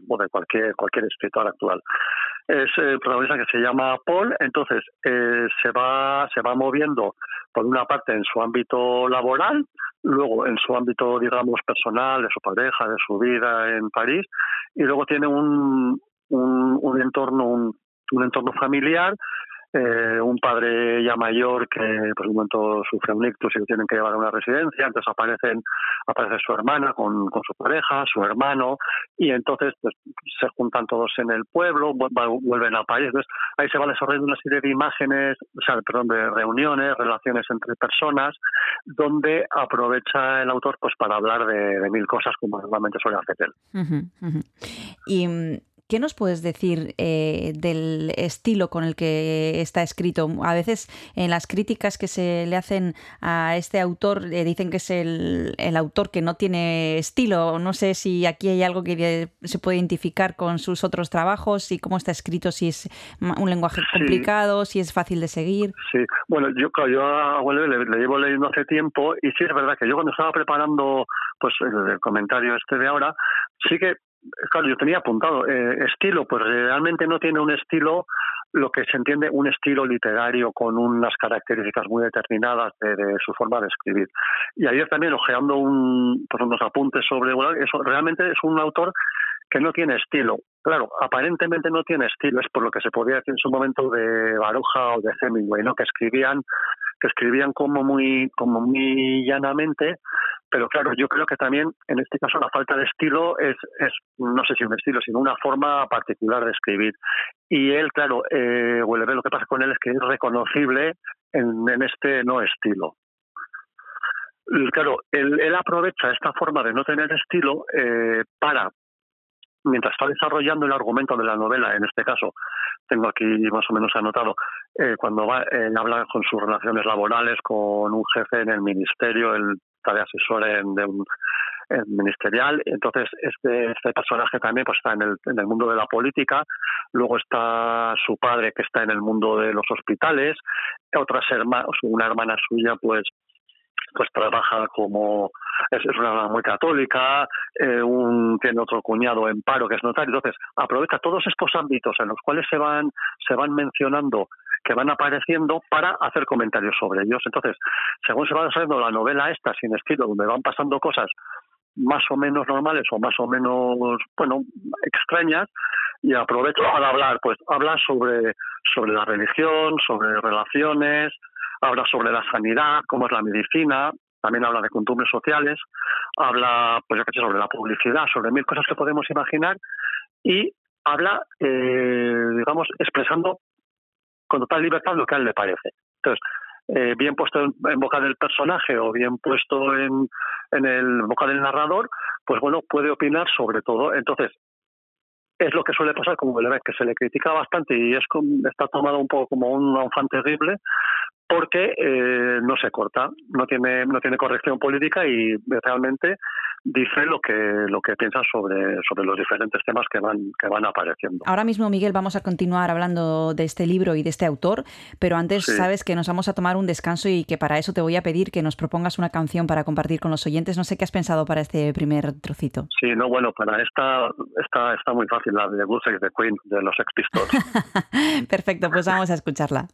Speaker 9: o de cualquier, cualquier escritor actual. Es el protagonista que se llama Paul, entonces eh, se va se va moviendo por una parte en su ámbito laboral, luego en su ámbito digamos personal, de su pareja, de su vida en París, y luego tiene un, un, un entorno un, un entorno familiar eh, un padre ya mayor que por un momento sufre un ictus y lo tienen que llevar a una residencia, entonces aparecen aparece su hermana con, con su pareja, su hermano, y entonces pues, se juntan todos en el pueblo, vuelven a París, entonces ahí se va desarrollando una serie de imágenes, o sea, perdón, de reuniones, relaciones entre personas, donde aprovecha el autor pues para hablar de, mil cosas como normalmente suele hacer él.
Speaker 2: ¿Y mm, qué nos puedes decir eh, del estilo con el que está escrito? A veces en las críticas que se le hacen a este autor eh, dicen que es el, el autor que no tiene estilo. No sé si aquí hay algo que se puede identificar con sus otros trabajos y cómo está escrito, si es un lenguaje
Speaker 9: Sí.
Speaker 2: complicado, si es fácil de seguir.
Speaker 9: Sí, bueno, yo, claro, yo a Huelve le, le llevo leyendo hace tiempo y sí es verdad que yo cuando estaba preparando pues el, el comentario este de ahora, sí que, claro, yo tenía apuntado eh, estilo, pues realmente no tiene un estilo lo que se entiende un estilo literario con unas características muy determinadas de, de su forma de escribir. Y ayer también ojeando un, pues unos apuntes sobre Huelve, eso realmente es un autor que no tiene estilo. Claro, aparentemente no tiene estilo, es por lo que se podía decir en su momento de Baruja o de Hemingway, ¿no? Que escribían, que escribían como muy, como muy llanamente, pero claro, yo creo que también en este caso la falta de estilo es, es no sé si un estilo, sino una forma particular de escribir. Y él, claro, eh, lo que pasa con él es que es reconocible en, en este no estilo. Claro, él, él aprovecha esta forma de no tener estilo eh, para mientras está desarrollando el argumento de la novela, en este caso, tengo aquí más o menos anotado, eh, cuando va, él habla con sus relaciones laborales, con un jefe en el ministerio, él está de asesor en, de un ministerial, entonces este, este personaje también pues está en el, en el mundo de la política, luego está su padre que está en el mundo de los hospitales, otras hermanas, una hermana suya pues pues trabaja como es, una muy católica, eh, un, tiene otro cuñado en paro que es notario, entonces aprovecha todos estos ámbitos en los cuales se van se van mencionando que van apareciendo para hacer comentarios sobre ellos. Entonces, según se va desarrollando la novela esta sin estilo, donde van pasando cosas más o menos normales o más o menos, bueno, extrañas, y aprovecho para hablar, pues habla sobre, sobre la religión, sobre relaciones, habla sobre la sanidad, cómo es la medicina, también habla de costumbres sociales, habla, pues yo qué sobre la publicidad, sobre mil cosas que podemos imaginar, y habla, eh, digamos, expresando con total libertad lo que a él le parece. Entonces, eh, bien puesto en, boca del personaje o bien puesto en, en el boca del narrador, pues bueno, puede opinar sobre todo. Entonces, es lo que suele pasar con Houellebecq, que se le critica bastante y es está tomado un poco como un enfant terrible porque eh, no se corta, no tiene no tiene corrección política y realmente dice lo que lo que piensa sobre sobre los diferentes temas que van que van apareciendo.
Speaker 10: Ahora mismo, Miguel, vamos a continuar hablando de este libro y de este autor, pero antes
Speaker 9: Sí.
Speaker 10: sabes que nos vamos a tomar un descanso y que para eso te voy a pedir que nos propongas una canción para compartir con los oyentes. No sé qué has pensado para este primer trocito.
Speaker 9: Sí, no, bueno, para esta está está muy fácil la de Good Sex the Queen de los Sex Pistols.
Speaker 10: Perfecto, pues vamos a escucharla.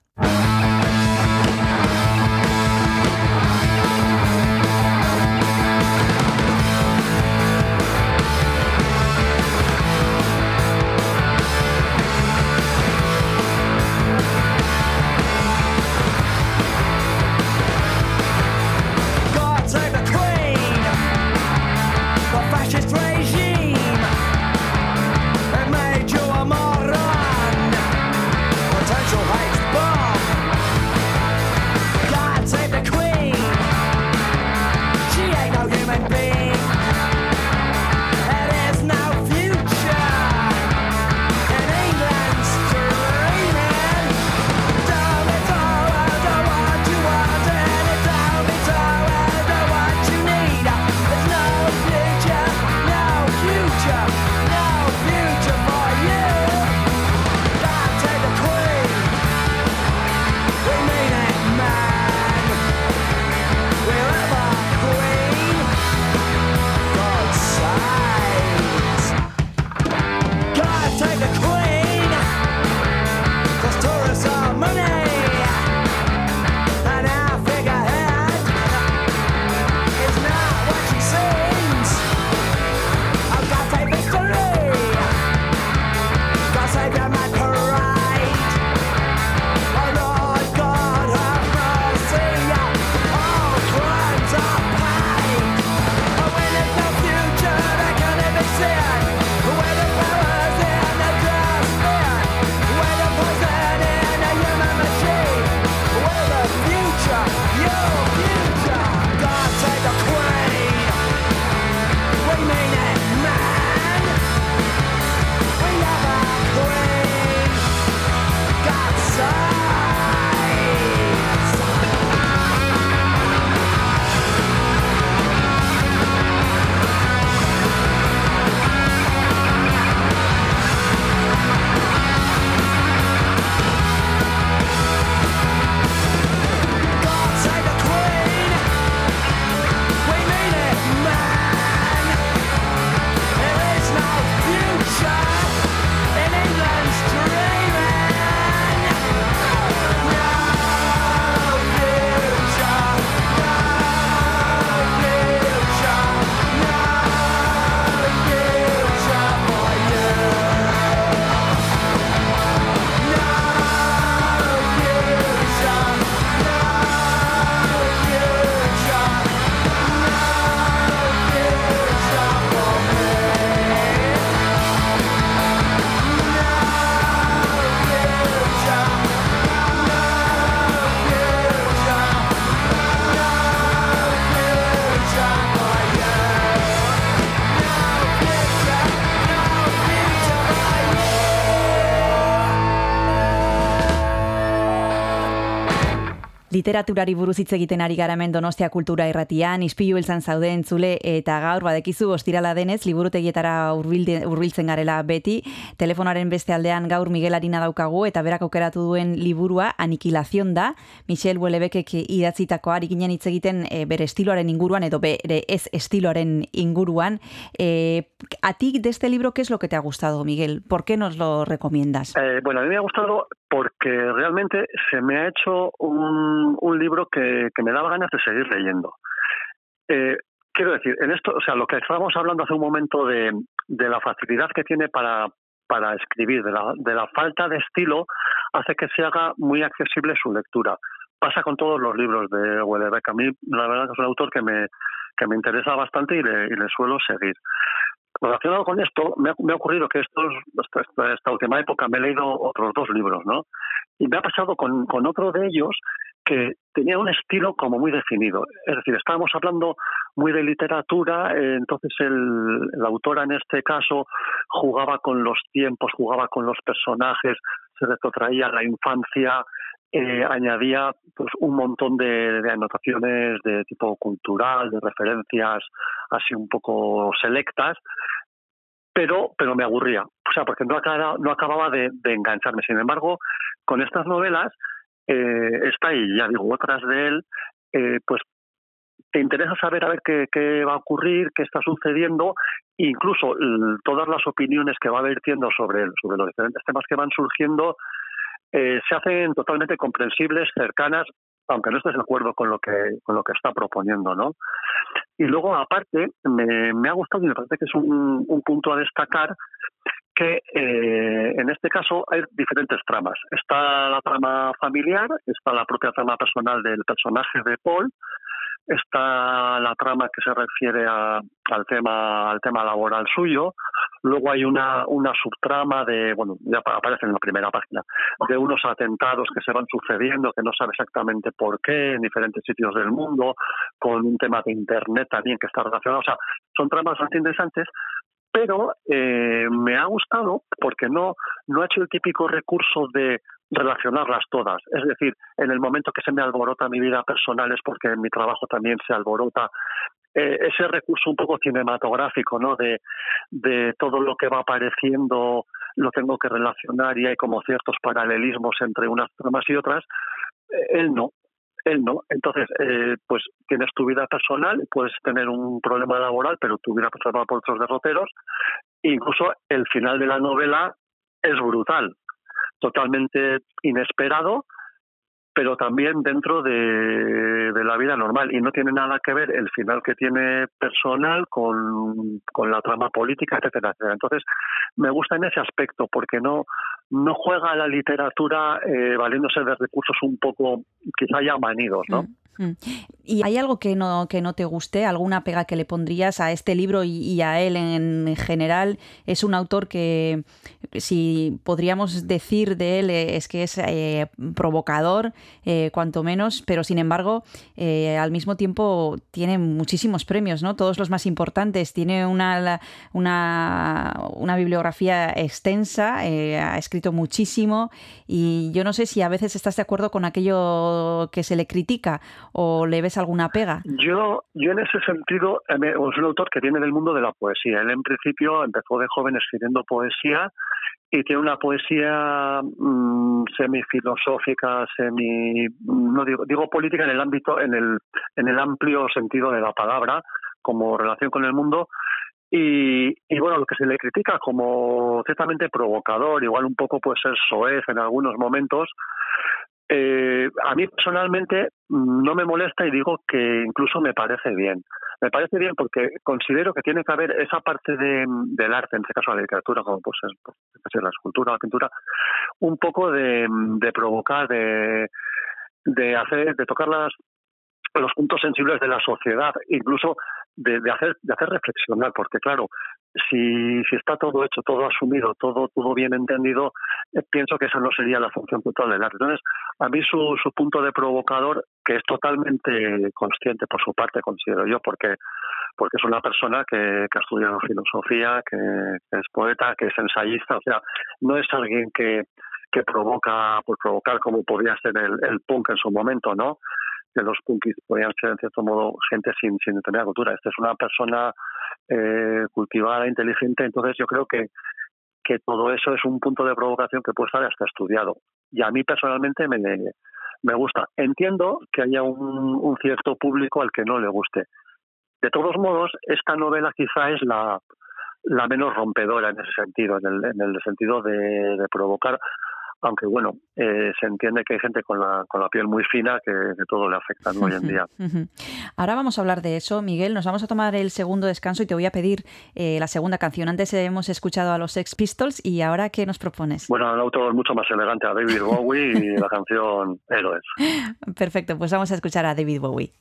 Speaker 10: Literaturari buruz hitz egiten ari gara hemen Donostia Kultura Irratian, ispilu beltzan zaude entzule eta gaur badekizu ostirala denez liburutegietara hurbiltzen garela beti. Telefonaren beste aldean gaur Miguel Arina daukagu eta berak aukeratu duen liburua Aniquilación da. Michel Houellebecek idatzitakoa ari ginen hitz egiten e, bere estiloaren inguruan edo bere ez estiloaren inguruan. E, a ti de este libro, ¿qué es lo que te ha gustado, Miguel? ¿Por qué nos lo recomiendas?
Speaker 9: Eh, bueno, a mí me ha gustado porque realmente se me ha hecho un, un libro que, que me daba ganas de seguir leyendo. Eh, quiero decir, en esto, o sea, lo que estábamos hablando hace un momento de, de la facilidad que tiene para, para escribir, de la, de la falta de estilo, hace que se haga muy accesible su lectura. Pasa con todos los libros de Houellebecq. A mí, la verdad, que es un autor que me, que me interesa bastante y le, y le suelo seguir. relacionado con esto, me ha, ocurrido que estos, esta- esta última época me he leído otros dos libros, ¿no? Y me ha pasado con, con otro de ellos que tenía un estilo como muy definido. Es decir, estábamos hablando muy de literatura, eh, entonces el, la autora en este caso jugaba con los tiempos, jugaba con los personajes, se retrotraía a la infancia, eh, añadía pues un montón de, anotaciones de tipo cultural, de referencias así un poco selectas, pero, pero me aburría, o sea, porque no acababa, de engancharme. Sin embargo, con estas novelas, eh, esta y ya digo, otras de él, eh, pues te interesa saber a ver qué, qué va a ocurrir, qué está sucediendo, incluso todas las opiniones que va vertiendo sobre, él, sobre los diferentes temas que van surgiendo eh, se hacen totalmente comprensibles, cercanas, aunque no estés de acuerdo con lo que con lo que está proponiendo, ¿no? Y luego, aparte, me, me ha gustado y me parece que es un, un punto a destacar que eh, en este caso hay diferentes tramas. Está la trama familiar, está la propia trama personal del personaje de Paul, está la trama que se refiere a- al tema al tema laboral suyo, luego hay una una subtrama de bueno ya apa- aparece en la primera página de unos atentados que se van sucediendo que no sabe exactamente por qué en diferentes sitios del mundo con un tema de internet también que está relacionado o sea son tramas bastante interesantes pero eh, me ha gustado porque no no ha hecho el típico recurso de relacionarlas todas. Es decir, en el momento que se me alborota mi vida personal es porque en mi trabajo también se alborota. Eh, ese recurso un poco cinematográfico, ¿no? De, de todo lo que va apareciendo lo tengo que relacionar y hay como ciertos paralelismos entre unas tramas y otras. Eh, él no, no. Entonces, eh, pues tienes tu vida personal, puedes tener un problema laboral, pero tu vida personal por otros derroteros. Incluso el final de la novela es brutal, totalmente inesperado, pero también dentro de, la vida normal. Y no tiene nada que ver el final que tiene personal con, con la trama política, etcétera, etcétera. Entonces, me gusta en ese aspecto, porque no, no juega la literatura eh, valiéndose de recursos un poco, quizá ya manidos, ¿no?
Speaker 2: ¿Y hay algo que no, que no te guste? ¿Alguna pega que le pondrías a este libro y, a él en general? Es un autor que, si podríamos decir de él, eh, es que es eh, provocador, eh, cuanto menos, pero sin embargo, al mismo tiempo tiene muchísimos premios, ¿no? Todos los más importantes. Tiene una, una, una bibliografía extensa, ha escrito muchísimo y yo no sé si a veces estás de acuerdo con aquello que se le critica o le ves alguna pega.
Speaker 9: Yo, yo en ese sentido, eh, me- es un autor que viene del mundo de la poesía. Él en principio empezó de joven escribiendo poesía y tiene una poesía mm, semifilosófica, semi, no digo, digo política en el ámbito, en el, en el amplio sentido de la palabra, como relación con el mundo. Y, y bueno, lo que se le critica como ciertamente provocador, igual un poco puede ser soez en algunos momentos, eh, a mí personalmente no me molesta y digo que incluso me parece bien. Me parece bien porque considero que tiene que haber esa parte de, del arte, en este caso la literatura, como pues es la escultura, la pintura, un poco de, de provocar, de, de hacer, de tocar las, los puntos sensibles de la sociedad, incluso de, de hacer, de hacer reflexionar, porque claro, si, si está todo hecho, todo asumido, todo, todo bien entendido, eh, pienso que esa no sería la función total del arte. Entonces, a mí su, su punto de provocador, que es totalmente consciente por su parte, considero yo, porque porque es una persona que, que ha estudiado filosofía, que, es poeta, que es ensayista, o sea, no es alguien que, que provoca por provocar como podría ser el, punk en su momento, ¿no? Que los punkis podían ser en cierto modo gente sin, sin tener cultura. Esta es una persona eh, cultivada, inteligente, entonces yo creo que, que todo eso es un punto de provocación que puede estar hasta estudiado. Y a mí personalmente me, me gusta. Entiendo que haya un, cierto público al que no le guste. De todos modos, esta novela quizá es la, la menos rompedora en ese sentido, en el, en el sentido de provocar, aunque bueno, eh, se entiende que hay gente con la, con la piel muy fina que, que todo le afecta ¿no? hoy en día.
Speaker 2: Ahora vamos a hablar de eso, Miguel. Nos vamos a tomar el segundo descanso y te voy a pedir eh, la segunda canción. Antes hemos escuchado a los Sex Pistols y ahora ¿qué nos propones?
Speaker 9: Bueno, el autor es mucho más elegante a David Bowie y la canción Héroes.
Speaker 2: Perfecto, pues vamos a escuchar a David Bowie.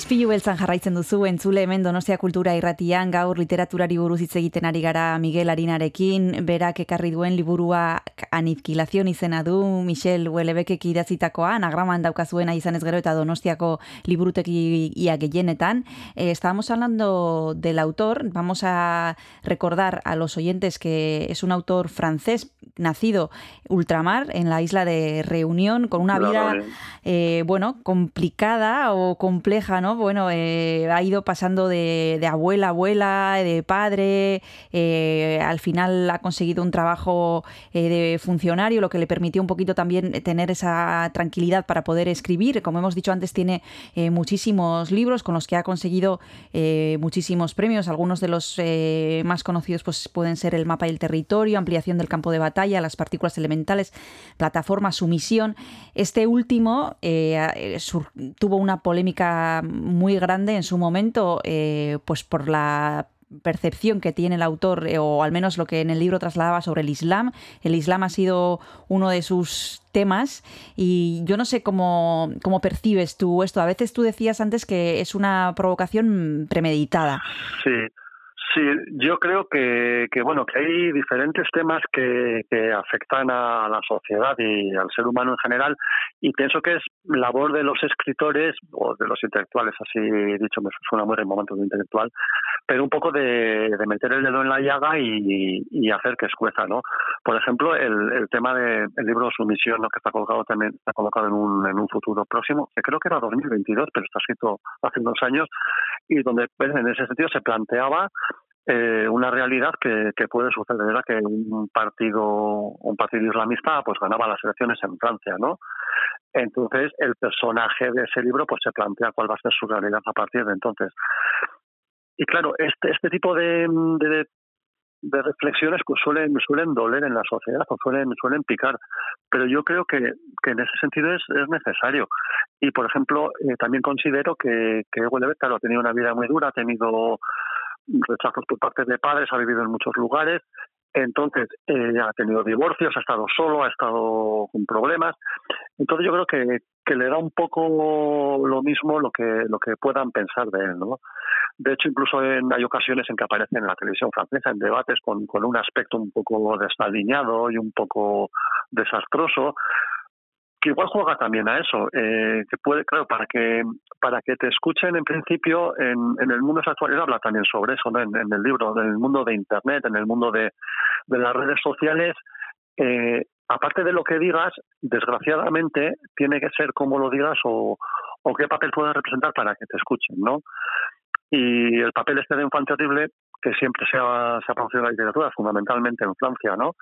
Speaker 2: Ispilu beltzan jarraitzen duzu entzule hemen Donostia Kultura Irratian gaur literaturari buruz hitz egiten ari gara Miguel Arinarekin, berak ekarri duen liburua Anizkilazion izena du Michel Huelebekek idatzitakoa, anagraman daukazuena izan ez gero eta Donostiako liburutegia gehienetan. Eh, estábamos hablando del autor, vamos a recordar a los oyentes que es un autor francés nacido ultramar en la isla de Reunión con una vida
Speaker 9: eh.
Speaker 2: eh, bueno, complicada o compleja, ¿no? Bueno, eh, ha ido pasando de, abuela a abuela, de padre, eh, al final ha conseguido un trabajo eh, de funcionario, lo que le permitió un poquito también tener esa tranquilidad para poder escribir. Como hemos dicho antes, tiene muchísimos libros con los que ha conseguido muchísimos premios. Algunos de los más conocidos pues, pueden ser El mapa y el territorio, Ampliación del campo de batalla, Las partículas elementales, Plataforma, Sumisión. Este último tuvo una polémica muy grande en su momento, eh, pues por la percepción que tiene el autor, eh, o al menos lo que en el libro trasladaba sobre el Islam. El Islam ha sido uno de sus temas y yo no sé cómo, cómo percibes tú esto. A veces tú decías antes que es una provocación premeditada.
Speaker 9: Sí, sí, yo creo que, que bueno, que hay diferentes temas que, que afectan a la sociedad y al ser humano en general, y pienso que es labor de los escritores o de los intelectuales, así dicho, me suena muy en momentos de intelectual, pero un poco de, de meter el dedo en la llaga y, y hacer que escueza, ¿no? Por ejemplo, el, el tema del libro Sumisión, ¿no? que está colocado también, está colocado en un, en un futuro próximo, que creo que era 2022, pero está escrito hace unos años, y donde pues, en ese sentido se planteaba eh, una realidad que, que puede suceder, era que un partido, un partido islamista pues ganaba las elecciones en Francia, ¿no? Entonces el personaje de ese libro pues se plantea cuál va a ser su realidad a partir de entonces. Y claro, este, este tipo de, de, de reflexiones que suelen, suelen doler en la sociedad o suelen, suelen picar. Pero yo creo que, que en ese sentido es, es necesario. Y, por ejemplo, eh, también considero que, que Houellebecq, claro, ha tenido una vida muy dura, ha tenido rechazos por parte de padres, ha vivido en muchos lugares, entonces eh, ha tenido divorcios, ha estado solo, ha estado con problemas. Entonces yo creo que, que le da un poco lo mismo lo que lo que puedan pensar de él, ¿no? De hecho, incluso en, hay ocasiones en que aparece en la televisión francesa en debates con, con un aspecto un poco desaliñado y un poco desastroso, que igual juega también a eso, eh, que puede, claro, para que para que te escuchen en principio en, el mundo actual, él habla también sobre eso, ¿no? en, el libro, en el mundo de Internet, en el mundo de, las redes sociales, eh, aparte de lo que digas, desgraciadamente tiene que ser como lo digas o, qué papel puedes representar para que te escuchen, ¿no? Y el papel este de Enfant Terrible, que siempre se ha, producido en la literatura, fundamentalmente en Francia, ¿no?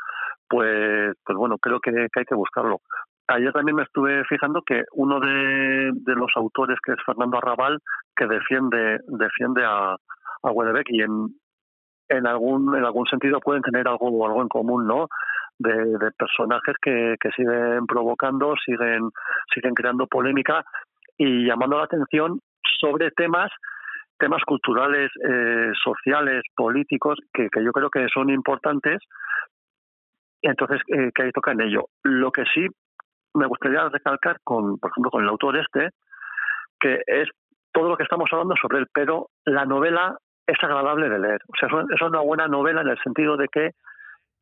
Speaker 9: Pues, pues bueno, creo que hay que buscarlo. Ayer también me estuve fijando que uno de, los autores, que es Fernando Arrabal, que defiende defiende a, a y en, en algún en algún sentido pueden tener algo algo en común, ¿no? De, personajes que, siguen provocando, siguen siguen creando polémica y llamando la atención sobre temas temas culturales, eh, sociales, políticos, que, que yo creo que son importantes. Entonces, eh, que ahí toca en ello. Lo que sí me gustaría recalcar, con, por ejemplo, con el autor este, que es todo lo que estamos hablando sobre él, pero la novela es agradable de leer. O sea, es es una buena novela en el sentido de que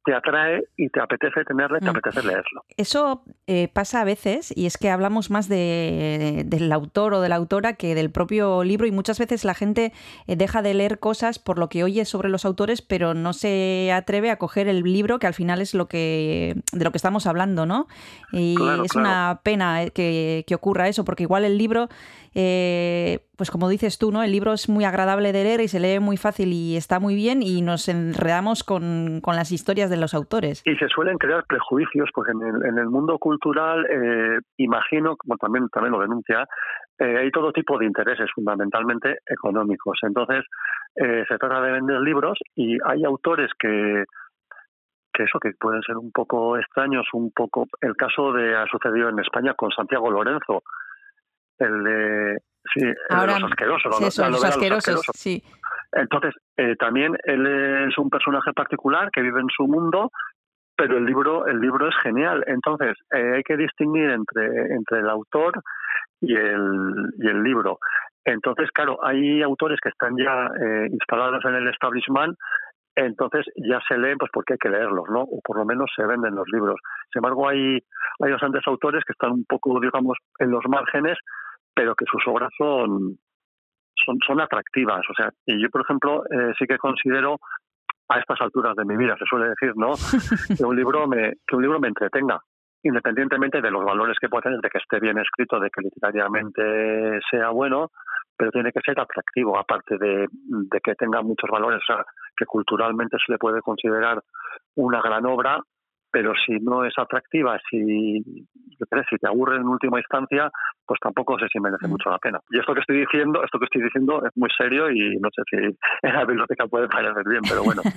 Speaker 9: te atrae y te apetece tenerle, te
Speaker 2: Mm.
Speaker 9: apetece leerlo.
Speaker 2: Eso eh, pasa a veces y es que hablamos más de, del autor o de la autora que del propio libro y muchas veces la gente eh, deja de leer cosas por lo que oye sobre los autores pero no se atreve a coger el libro que al final es lo que de lo que estamos hablando, ¿no? Y
Speaker 9: Claro,
Speaker 2: es
Speaker 9: claro.
Speaker 2: una pena eh, que, que ocurra eso porque igual el libro, eh, pues como dices tú, ¿no? El libro es muy agradable de leer y se lee muy fácil y está muy bien y nos enredamos con, con las historias de los autores.
Speaker 9: Y se suelen crear prejuicios, porque en el, en el mundo cultural, eh, imagino, como también, también lo denuncia, eh, hay todo tipo de intereses, fundamentalmente económicos. Entonces, eh, se trata de vender libros y hay autores que que eso que pueden ser un poco extraños, un poco el caso de ha sucedido en España con Santiago Lorenzo, el de sí, el de los asquerosos,
Speaker 2: sí,
Speaker 9: la-
Speaker 2: eso,
Speaker 9: la
Speaker 2: los
Speaker 9: Asquerosos.
Speaker 2: sí.
Speaker 9: Entonces, eh, también él es un personaje particular que vive en su mundo, pero el libro, el libro es genial. Entonces, eh, hay que distinguir entre, entre el autor y el, y el libro. Entonces, claro, hay autores que están ya eh, instalados en el establishment, entonces ya se leen pues porque hay que leerlos, ¿no? O por lo menos se venden los libros. Sin embargo, hay, hay bastantes autores que están un poco, digamos, en los márgenes, pero que sus obras son, son, son atractivas. O sea, y yo, por ejemplo, eh, sí que considero a estas alturas de mi vida, se suele decir, ¿no? que un libro me, que un libro me entretenga, independientemente de los valores que pueda tener, de que esté bien escrito, de que literariamente sea bueno, pero tiene que ser atractivo, aparte de, de que tenga muchos valores, o sea, que culturalmente se le puede considerar una gran obra, pero si no es atractiva, si, si te aburre en última instancia, pues tampoco sé si merece mucho la pena. Y esto que estoy diciendo, esto que estoy diciendo es muy serio y no sé si en la biblioteca puede parecer bien, pero bueno.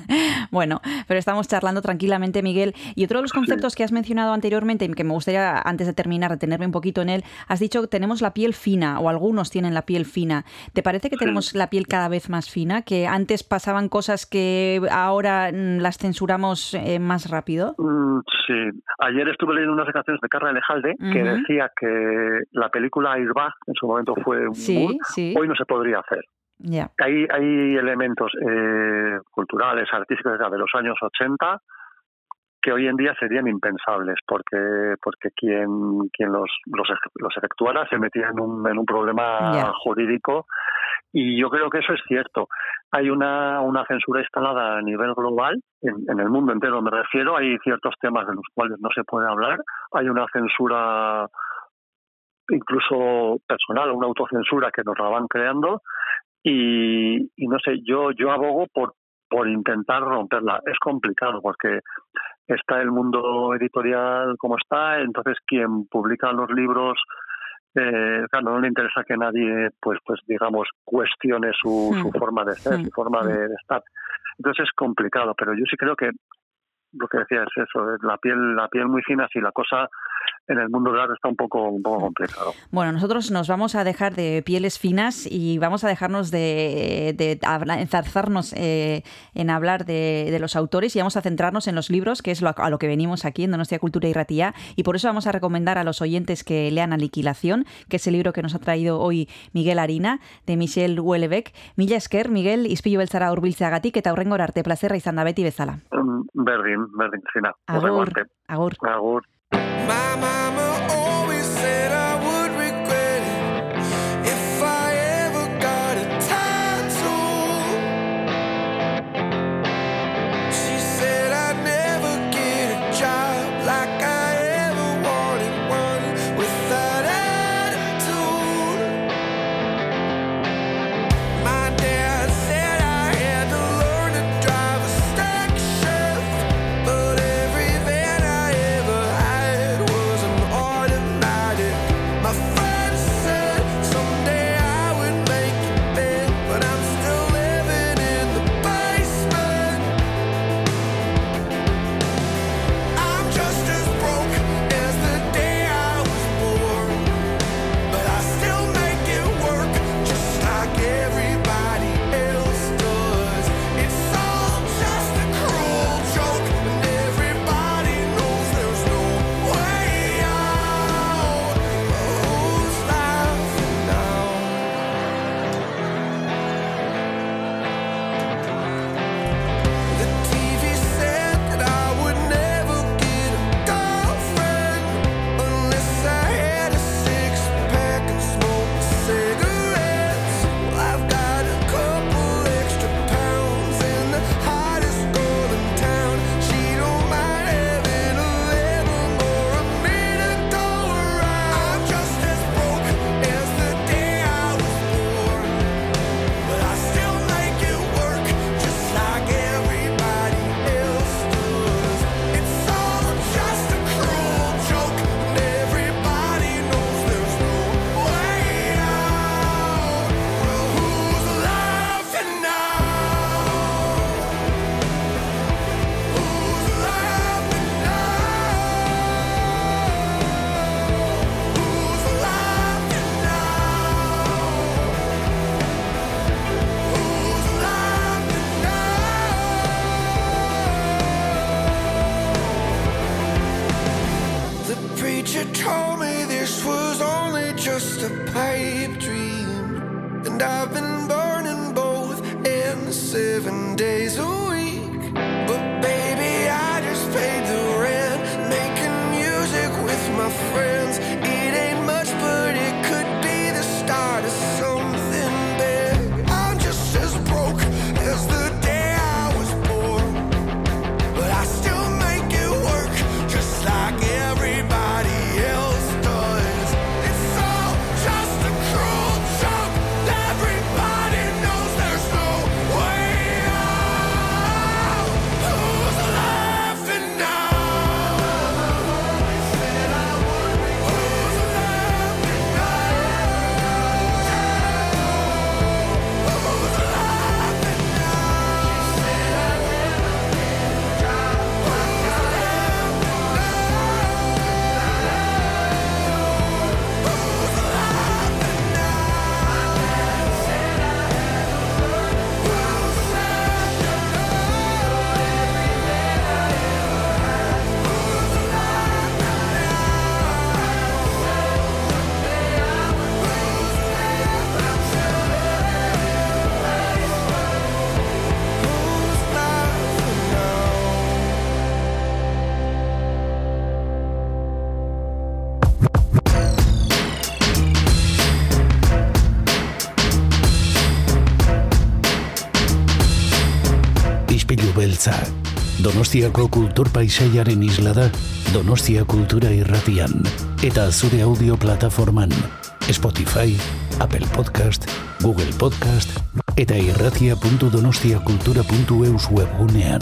Speaker 2: Bueno, pero estamos charlando tranquilamente, Miguel. Y otro de los conceptos que has mencionado anteriormente y que me gustaría, antes de terminar, detenerme un poquito en él, has dicho que tenemos la piel fina, o algunos tienen la piel fina. ¿Te parece que tenemos la piel cada vez más fina? ¿Que antes pasaban cosas que ahora mm, las censuramos eh, más rápido?
Speaker 9: Mm, Sí, ayer estuve leyendo unas declaraciones de Carla Lejalde que decía que la película Airbag en su momento fue un
Speaker 2: Sí,
Speaker 9: boom,
Speaker 2: sí.
Speaker 9: hoy no se podría hacer. Hay, hay elementos eh, culturales, artísticos de los años 80 que hoy en día serían impensables porque porque quien quien los los, los efectuara se metía en un, en un problema jurídico y yo creo que eso es cierto. Hay una, una censura instalada a nivel global, en, en el mundo entero me refiero, hay ciertos temas de los cuales no se puede hablar, hay una censura incluso personal, una autocensura que nos la van creando y, y no sé, yo, yo abogo por, por intentar romperla. Es complicado porque está el mundo editorial como está, entonces quien publica los libros eh, claro, no le interesa que nadie, pues, pues digamos, cuestione su,
Speaker 2: hmm.
Speaker 9: su forma de ser,
Speaker 2: hmm.
Speaker 9: su forma hmm. de, estar. Entonces es complicado, pero yo sí creo que lo que decía es eso, eh, la piel, la piel muy fina, si la cosa en el mundo del arte está un poco, un poco complicado.
Speaker 2: Bueno, nosotros nos vamos a dejar de pieles finas y vamos a dejarnos de, de enzarzarnos eh, en hablar de, de, los autores y vamos a centrarnos en los libros, que es lo, a lo que venimos aquí en Donostia Cultura y Ratía. Y por eso vamos a recomendar a los oyentes que lean Aniquilación, que es el libro que nos ha traído hoy Miguel Harina, de Michel Huelebec. Mila esker, Miguel, izpilu beltzara urbiltzeagatik eta horrengor arte plazerra izan da beti bezala.
Speaker 9: Mm, berdin, berdin, zina.
Speaker 2: Agur, agur.
Speaker 9: agur.
Speaker 11: My mama always said.
Speaker 3: Donostiako kultur paisaiaren isla da Donostia Kultura Irratian eta zure audio plataforman Spotify, Apple Podcast, Google Podcast eta irratia.donostiakultura.eus webgunean.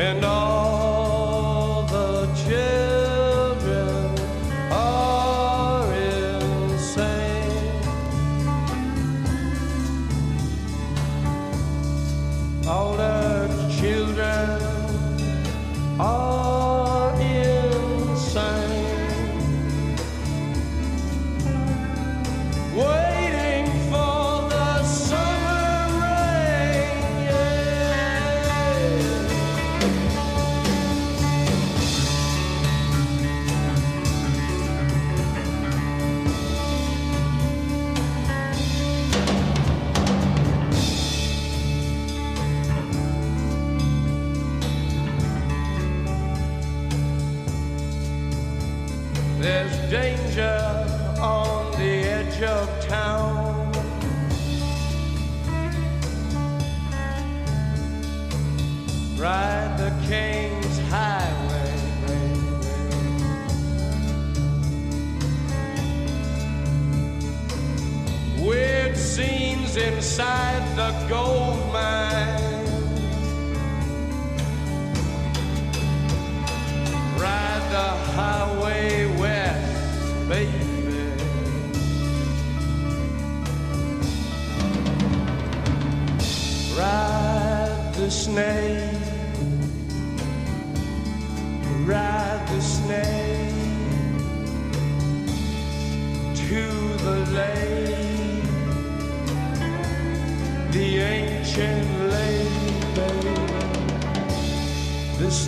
Speaker 10: and all go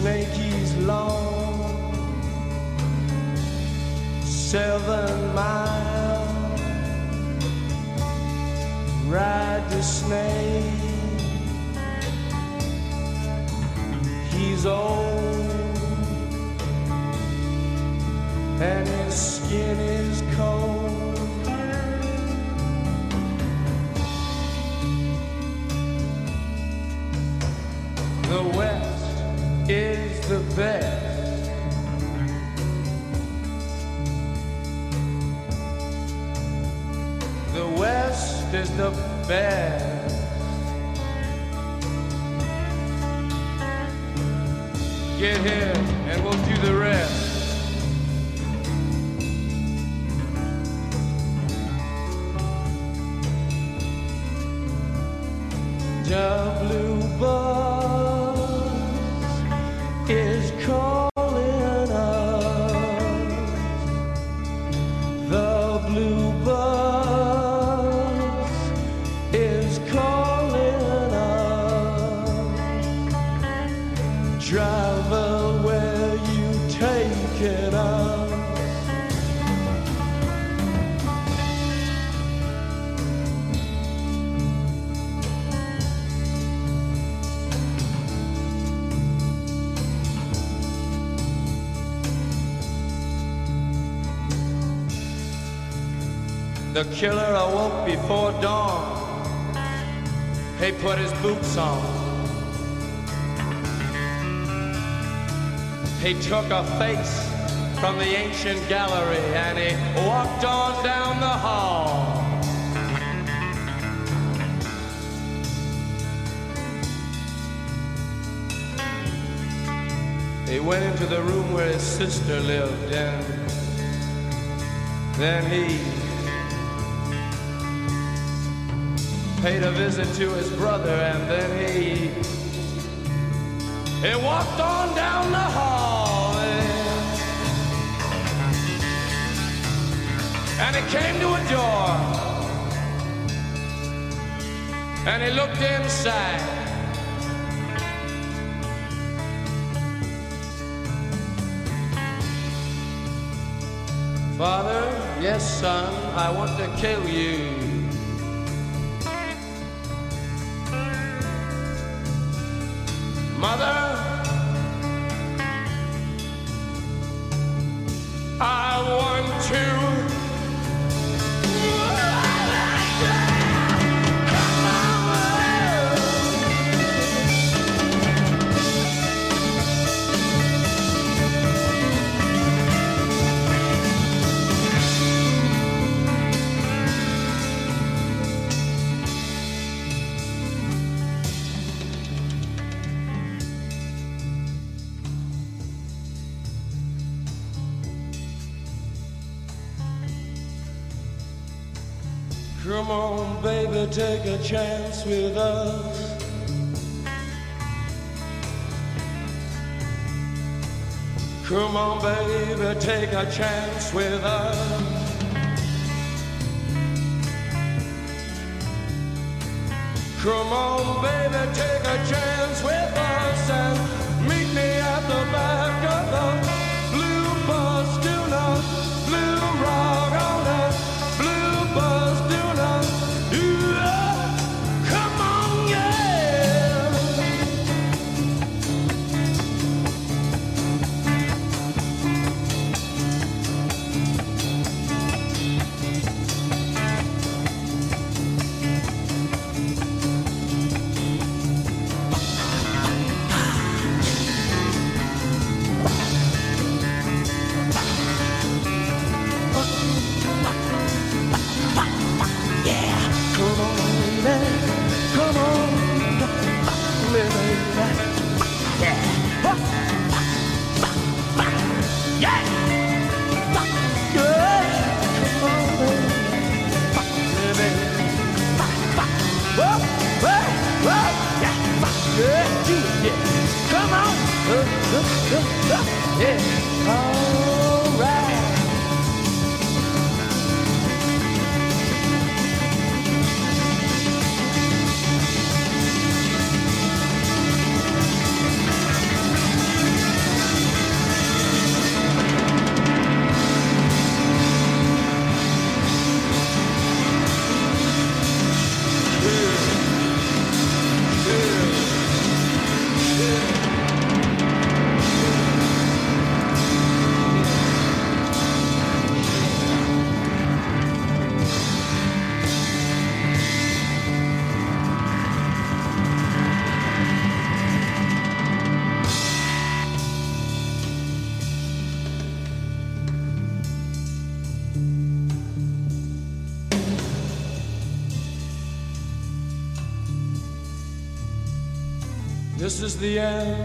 Speaker 10: he's long, seven miles. Ride the snake. He's old and his skin is is the best. The West is the best. Get here and we'll do the rest. He took a face from the ancient gallery and he walked on down the hall. He went into the room where his sister lived and then he paid a visit to his brother and then he he walked on down the hall and, and he came to a door. And he looked inside. Father, yes son, I want to kill you take a chance with us. Come on, baby, take a chance with us. Come on, baby, take a chance with us is the end,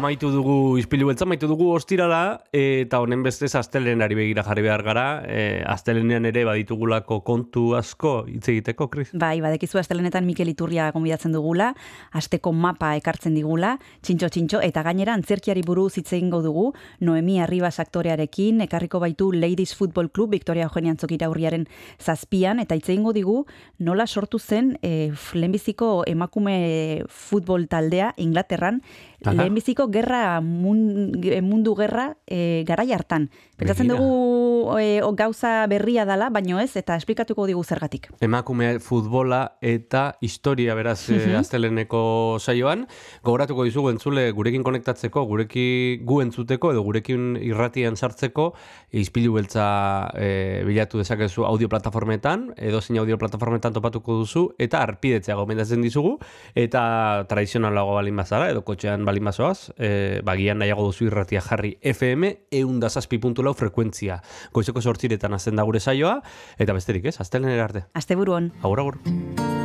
Speaker 1: Amaitu dugu ispilu beltza, amaitu dugu ostirala, eta honen bestez astelenari begira jarri behar gara, e, astelenean ere baditugulako kontu asko hitz egiteko, Kris?
Speaker 2: Bai, badekizu astelenetan Mikel Iturria gonbidatzen dugula, asteko mapa ekartzen digula, txintxo txintxo, eta gainera antzerkiari buruz hitz egingo dugu, Noemi Arribas aktorearekin, ekarriko baitu Ladies Football Club, Victoria Eugenia Antzokira urriaren zazpian, eta hitz egingo digu nola sortu zen e, lehenbiziko emakume futbol taldea Inglaterran. Lehenbiziko gerra mun, mundu gerra e, garai hartan. Pentsatzen dugu e, o, gauza berria dala, baino ez, eta esplikatuko digu zergatik.
Speaker 1: Emakume futbola eta historia beraz mm asteleneko saioan. Gogoratuko dizugu entzule gurekin konektatzeko, gureki gu entzuteko edo gurekin irratian sartzeko izpilu beltza e, bilatu dezakezu audio plataformetan, edo zein audio plataformetan topatuko duzu, eta arpidetzea gomendatzen dizugu, eta tradizionalago balin bazara, edo kotxean balin bazoaz, e, bagian nahiago duzu irratia jarri FM eundazazpi.lau frekuentzia. Goizeko sortziretan azten da gure saioa, eta besterik ez, aztelenera arte.
Speaker 2: Asteburuan.
Speaker 1: Agur, agur.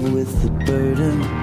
Speaker 12: With the burden.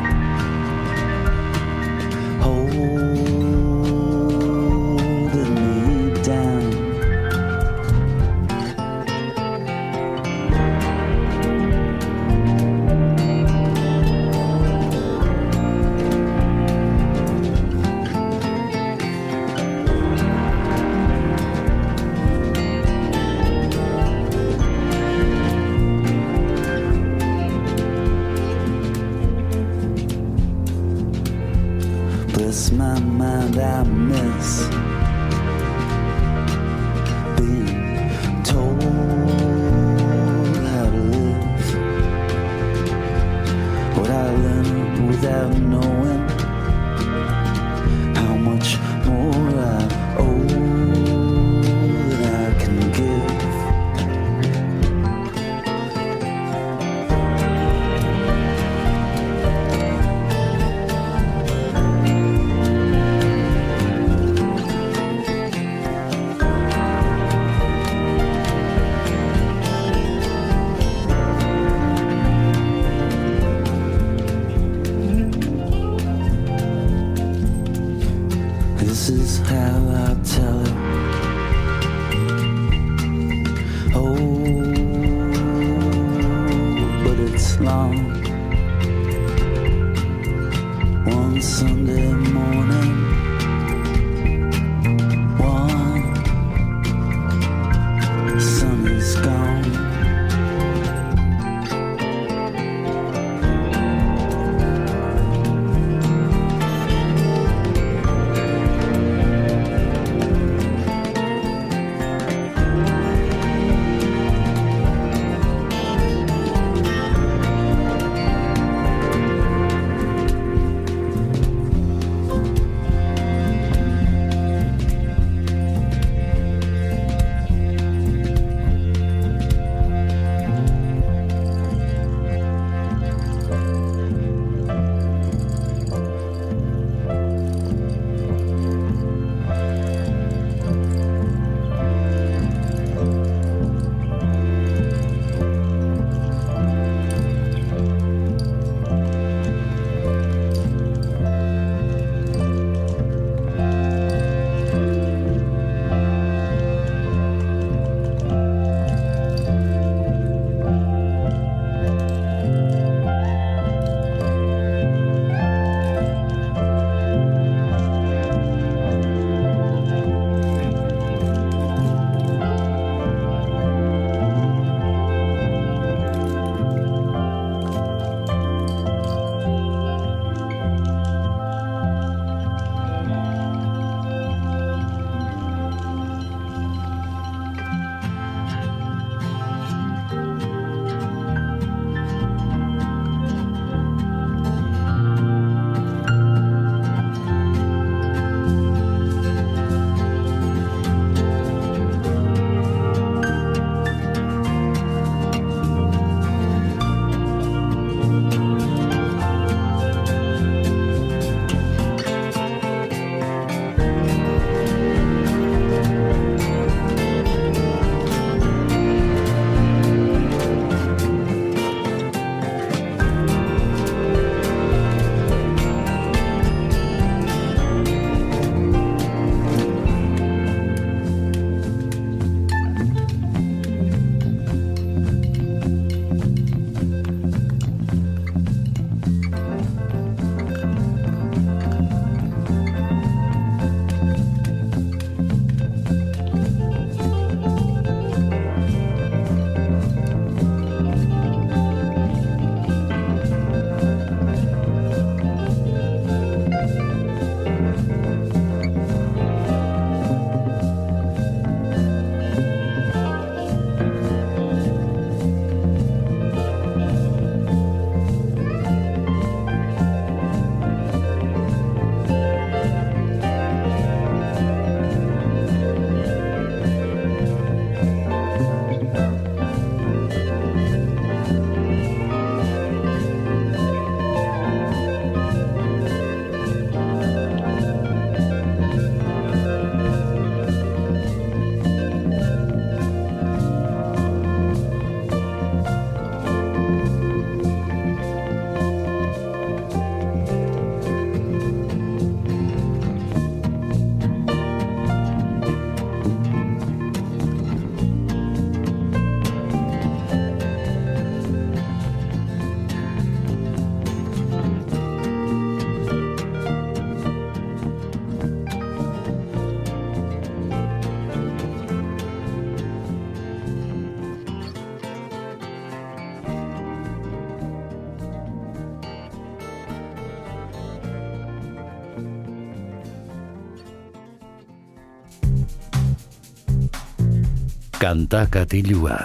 Speaker 3: Kanta katilua.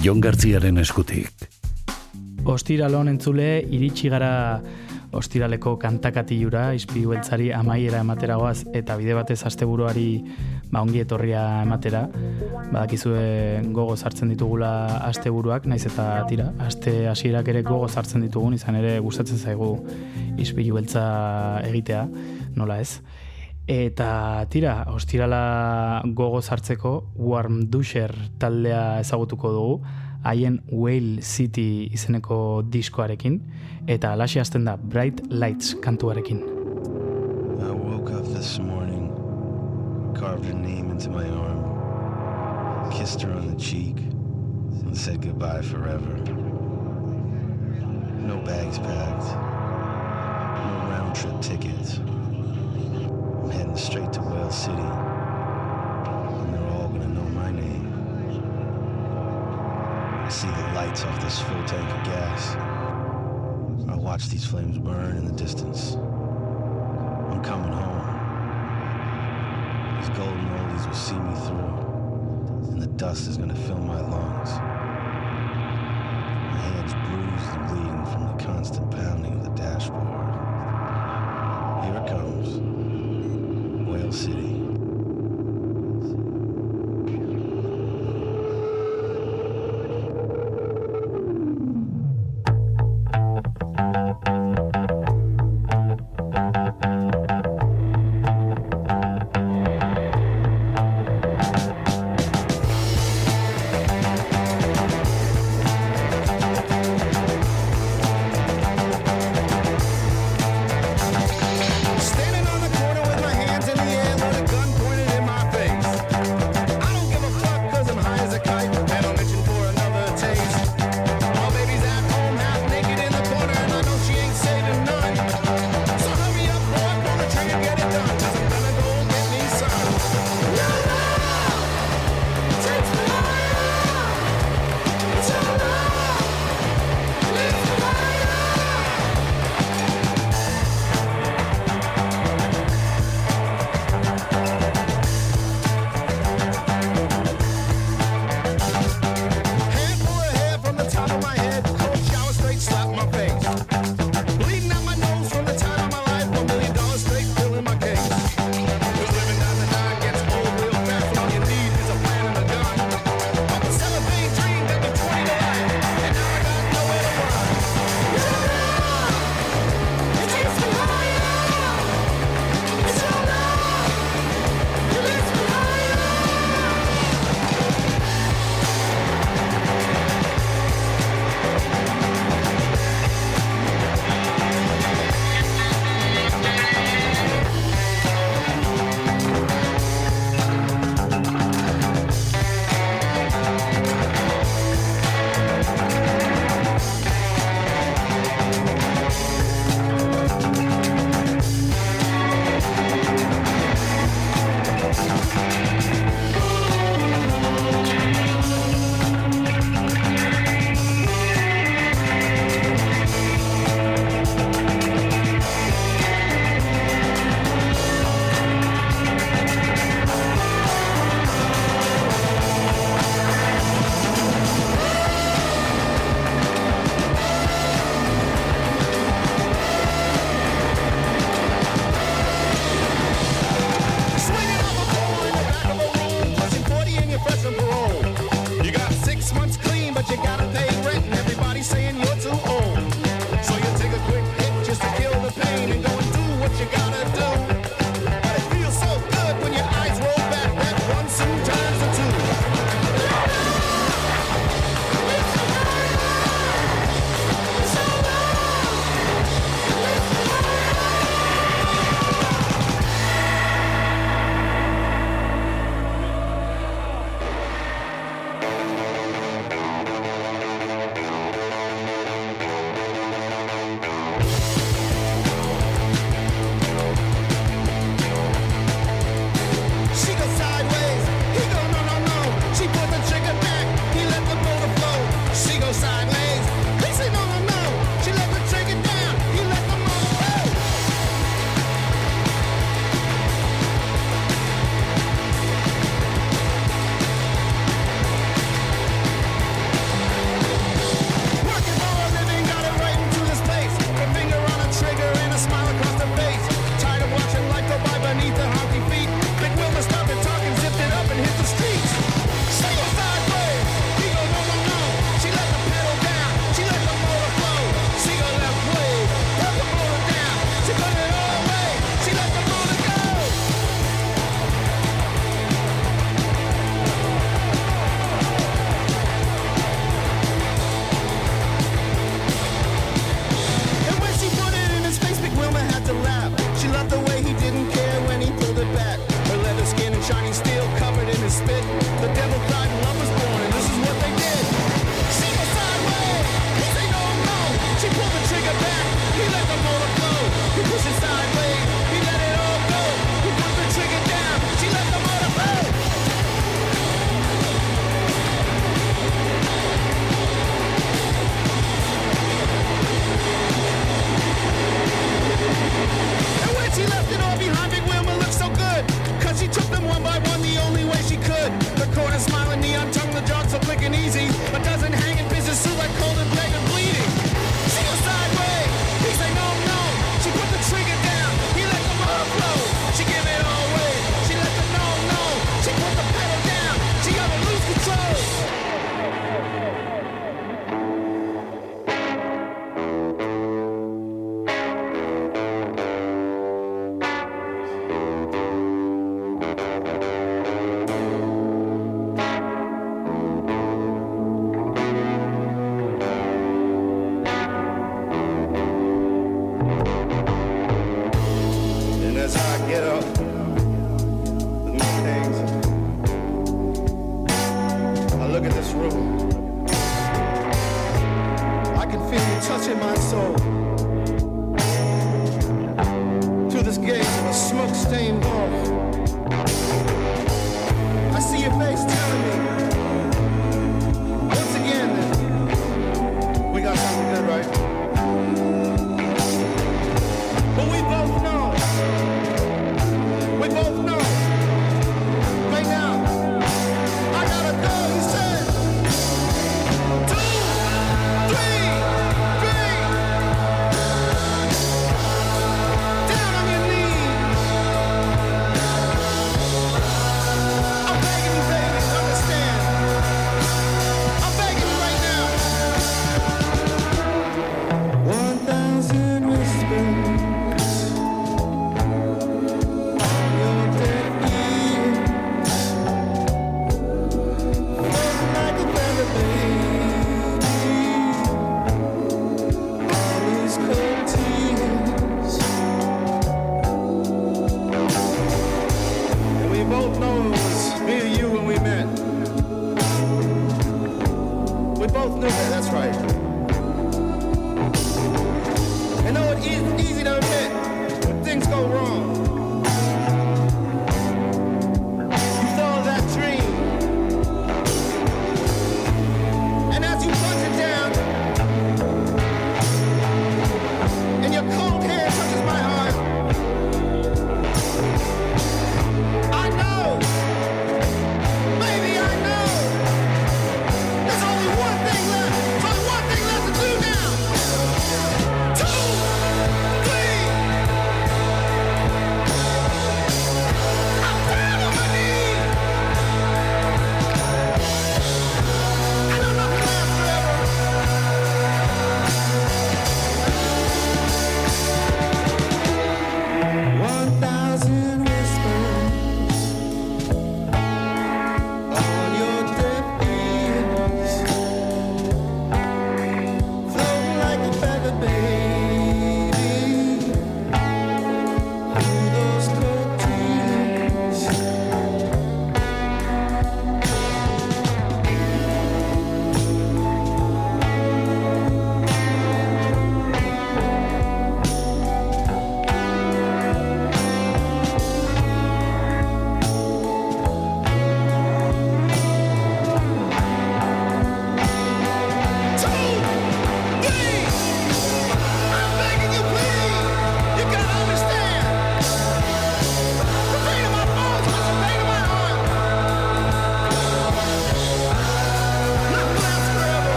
Speaker 3: Jon Gartziaren eskutik.
Speaker 4: Ostiralon entzule, iritsi gara ostiraleko kantakatilura, izpilu beltzari amaiera emateragoaz eta bide batez asteburuari ba, ongi etorria ematera. Badakizue gogo sartzen ditugula asteburuak, naiz eta tira, aste hasierak ere gogo sartzen ditugun, izan ere gustatzen zaigu izpilu beltza egitea, nola ez. Eta tira, ostirala gogo sartzeko Warm Dusher taldea ezagutuko dugu, haien Whale City izeneko diskoarekin, eta alaxi hasten da Bright Lights kantuarekin.
Speaker 13: I woke up this morning, carved her name into my arm, kissed her on the cheek, and said goodbye forever. No bags packed, no round trip tickets. I'm heading straight to Whale City, and they're all gonna know my name. I see the lights off this full tank of gas. I watch these flames burn in the distance. I'm coming home. These golden oldies will see me through, and the dust is gonna fill my lungs.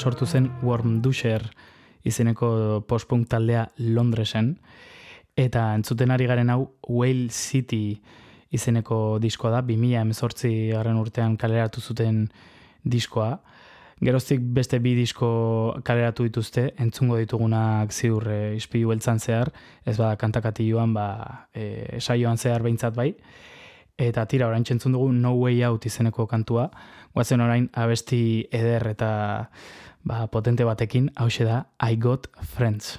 Speaker 4: sortu zen Warm Dusher izeneko postpunk taldea Londresen. Eta entzuten ari garen hau Whale City izeneko diskoa da 2018 garen urtean kaleratu zuten diskoa. Geroztik beste bi disko kaleratu dituzte, entzungo ditugunak ziur e, ispilu beltzan zehar, ez bada kantakati joan, ba, e, saioan zehar behintzat bai. Eta tira, orain txentzun dugu No Way Out izeneko kantua, guazen orain abesti eder eta ba, potente batekin, hause da, I got friends.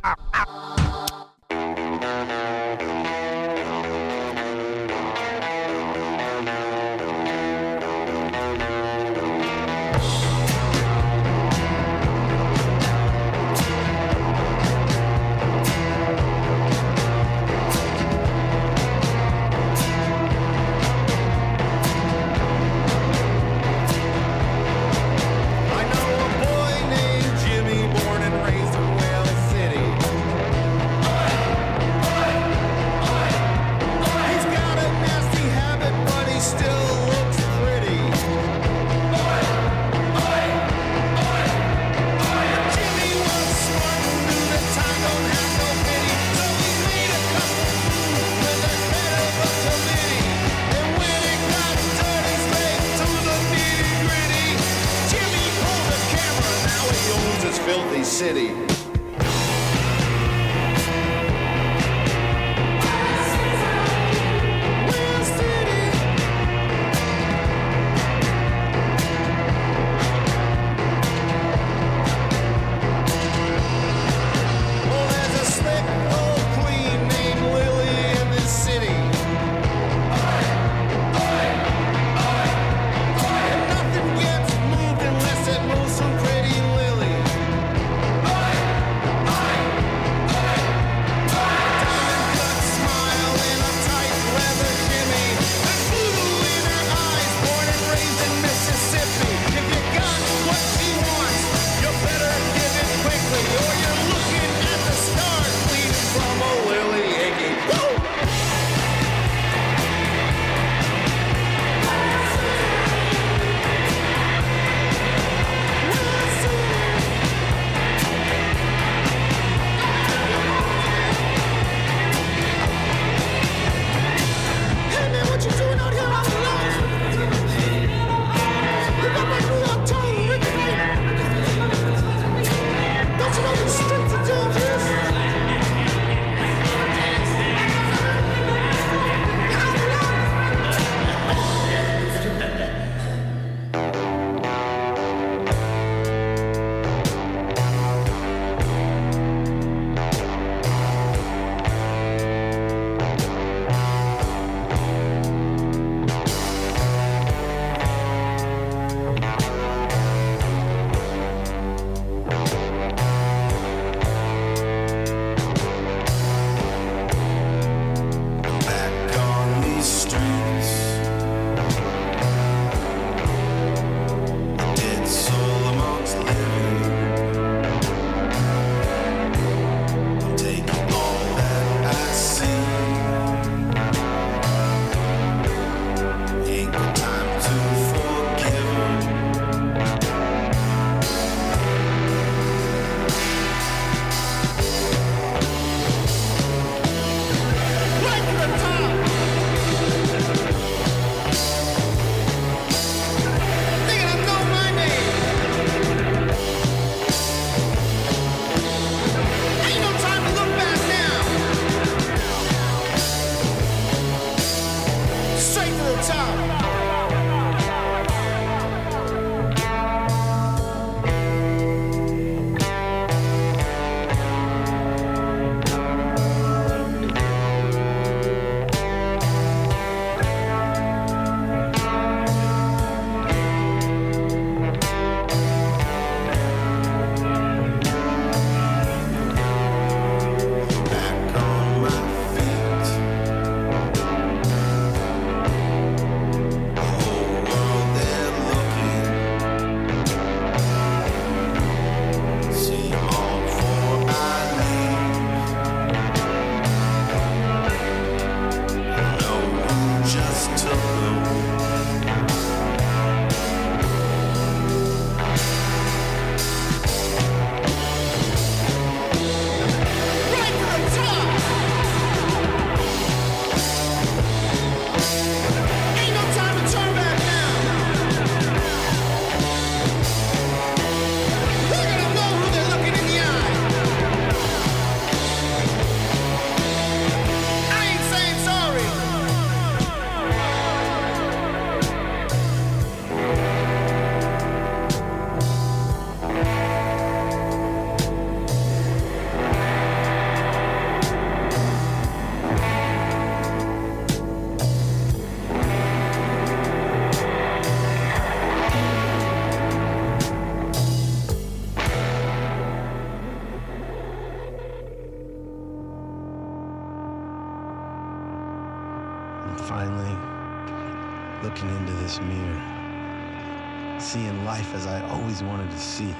Speaker 13: always wanted to see it.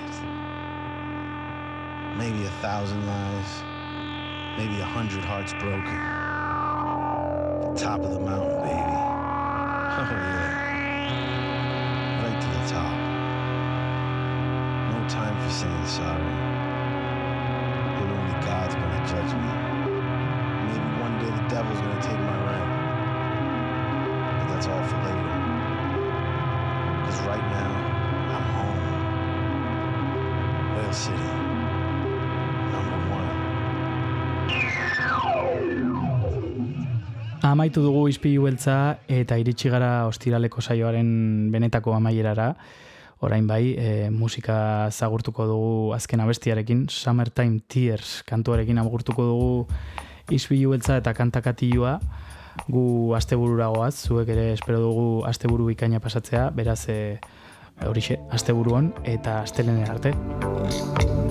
Speaker 13: Maybe a thousand lives, maybe a hundred hearts broken. The top of the mountain, baby. Oh, yeah. Right to the top. No time for saying sorry.
Speaker 14: Amaitu dugu izpilu beltza eta iritsi gara ostiraleko saioaren benetako amaierara. Orain bai, e, musika zagurtuko dugu azken abestiarekin, Summertime Tears kantuarekin agurtuko dugu izpilu beltza eta kantakatilua gu astebururagoaz, goaz, zuek ere espero dugu asteburu ikaina pasatzea, beraz eh, e, hori xe, asteburuan eta astelenen arte.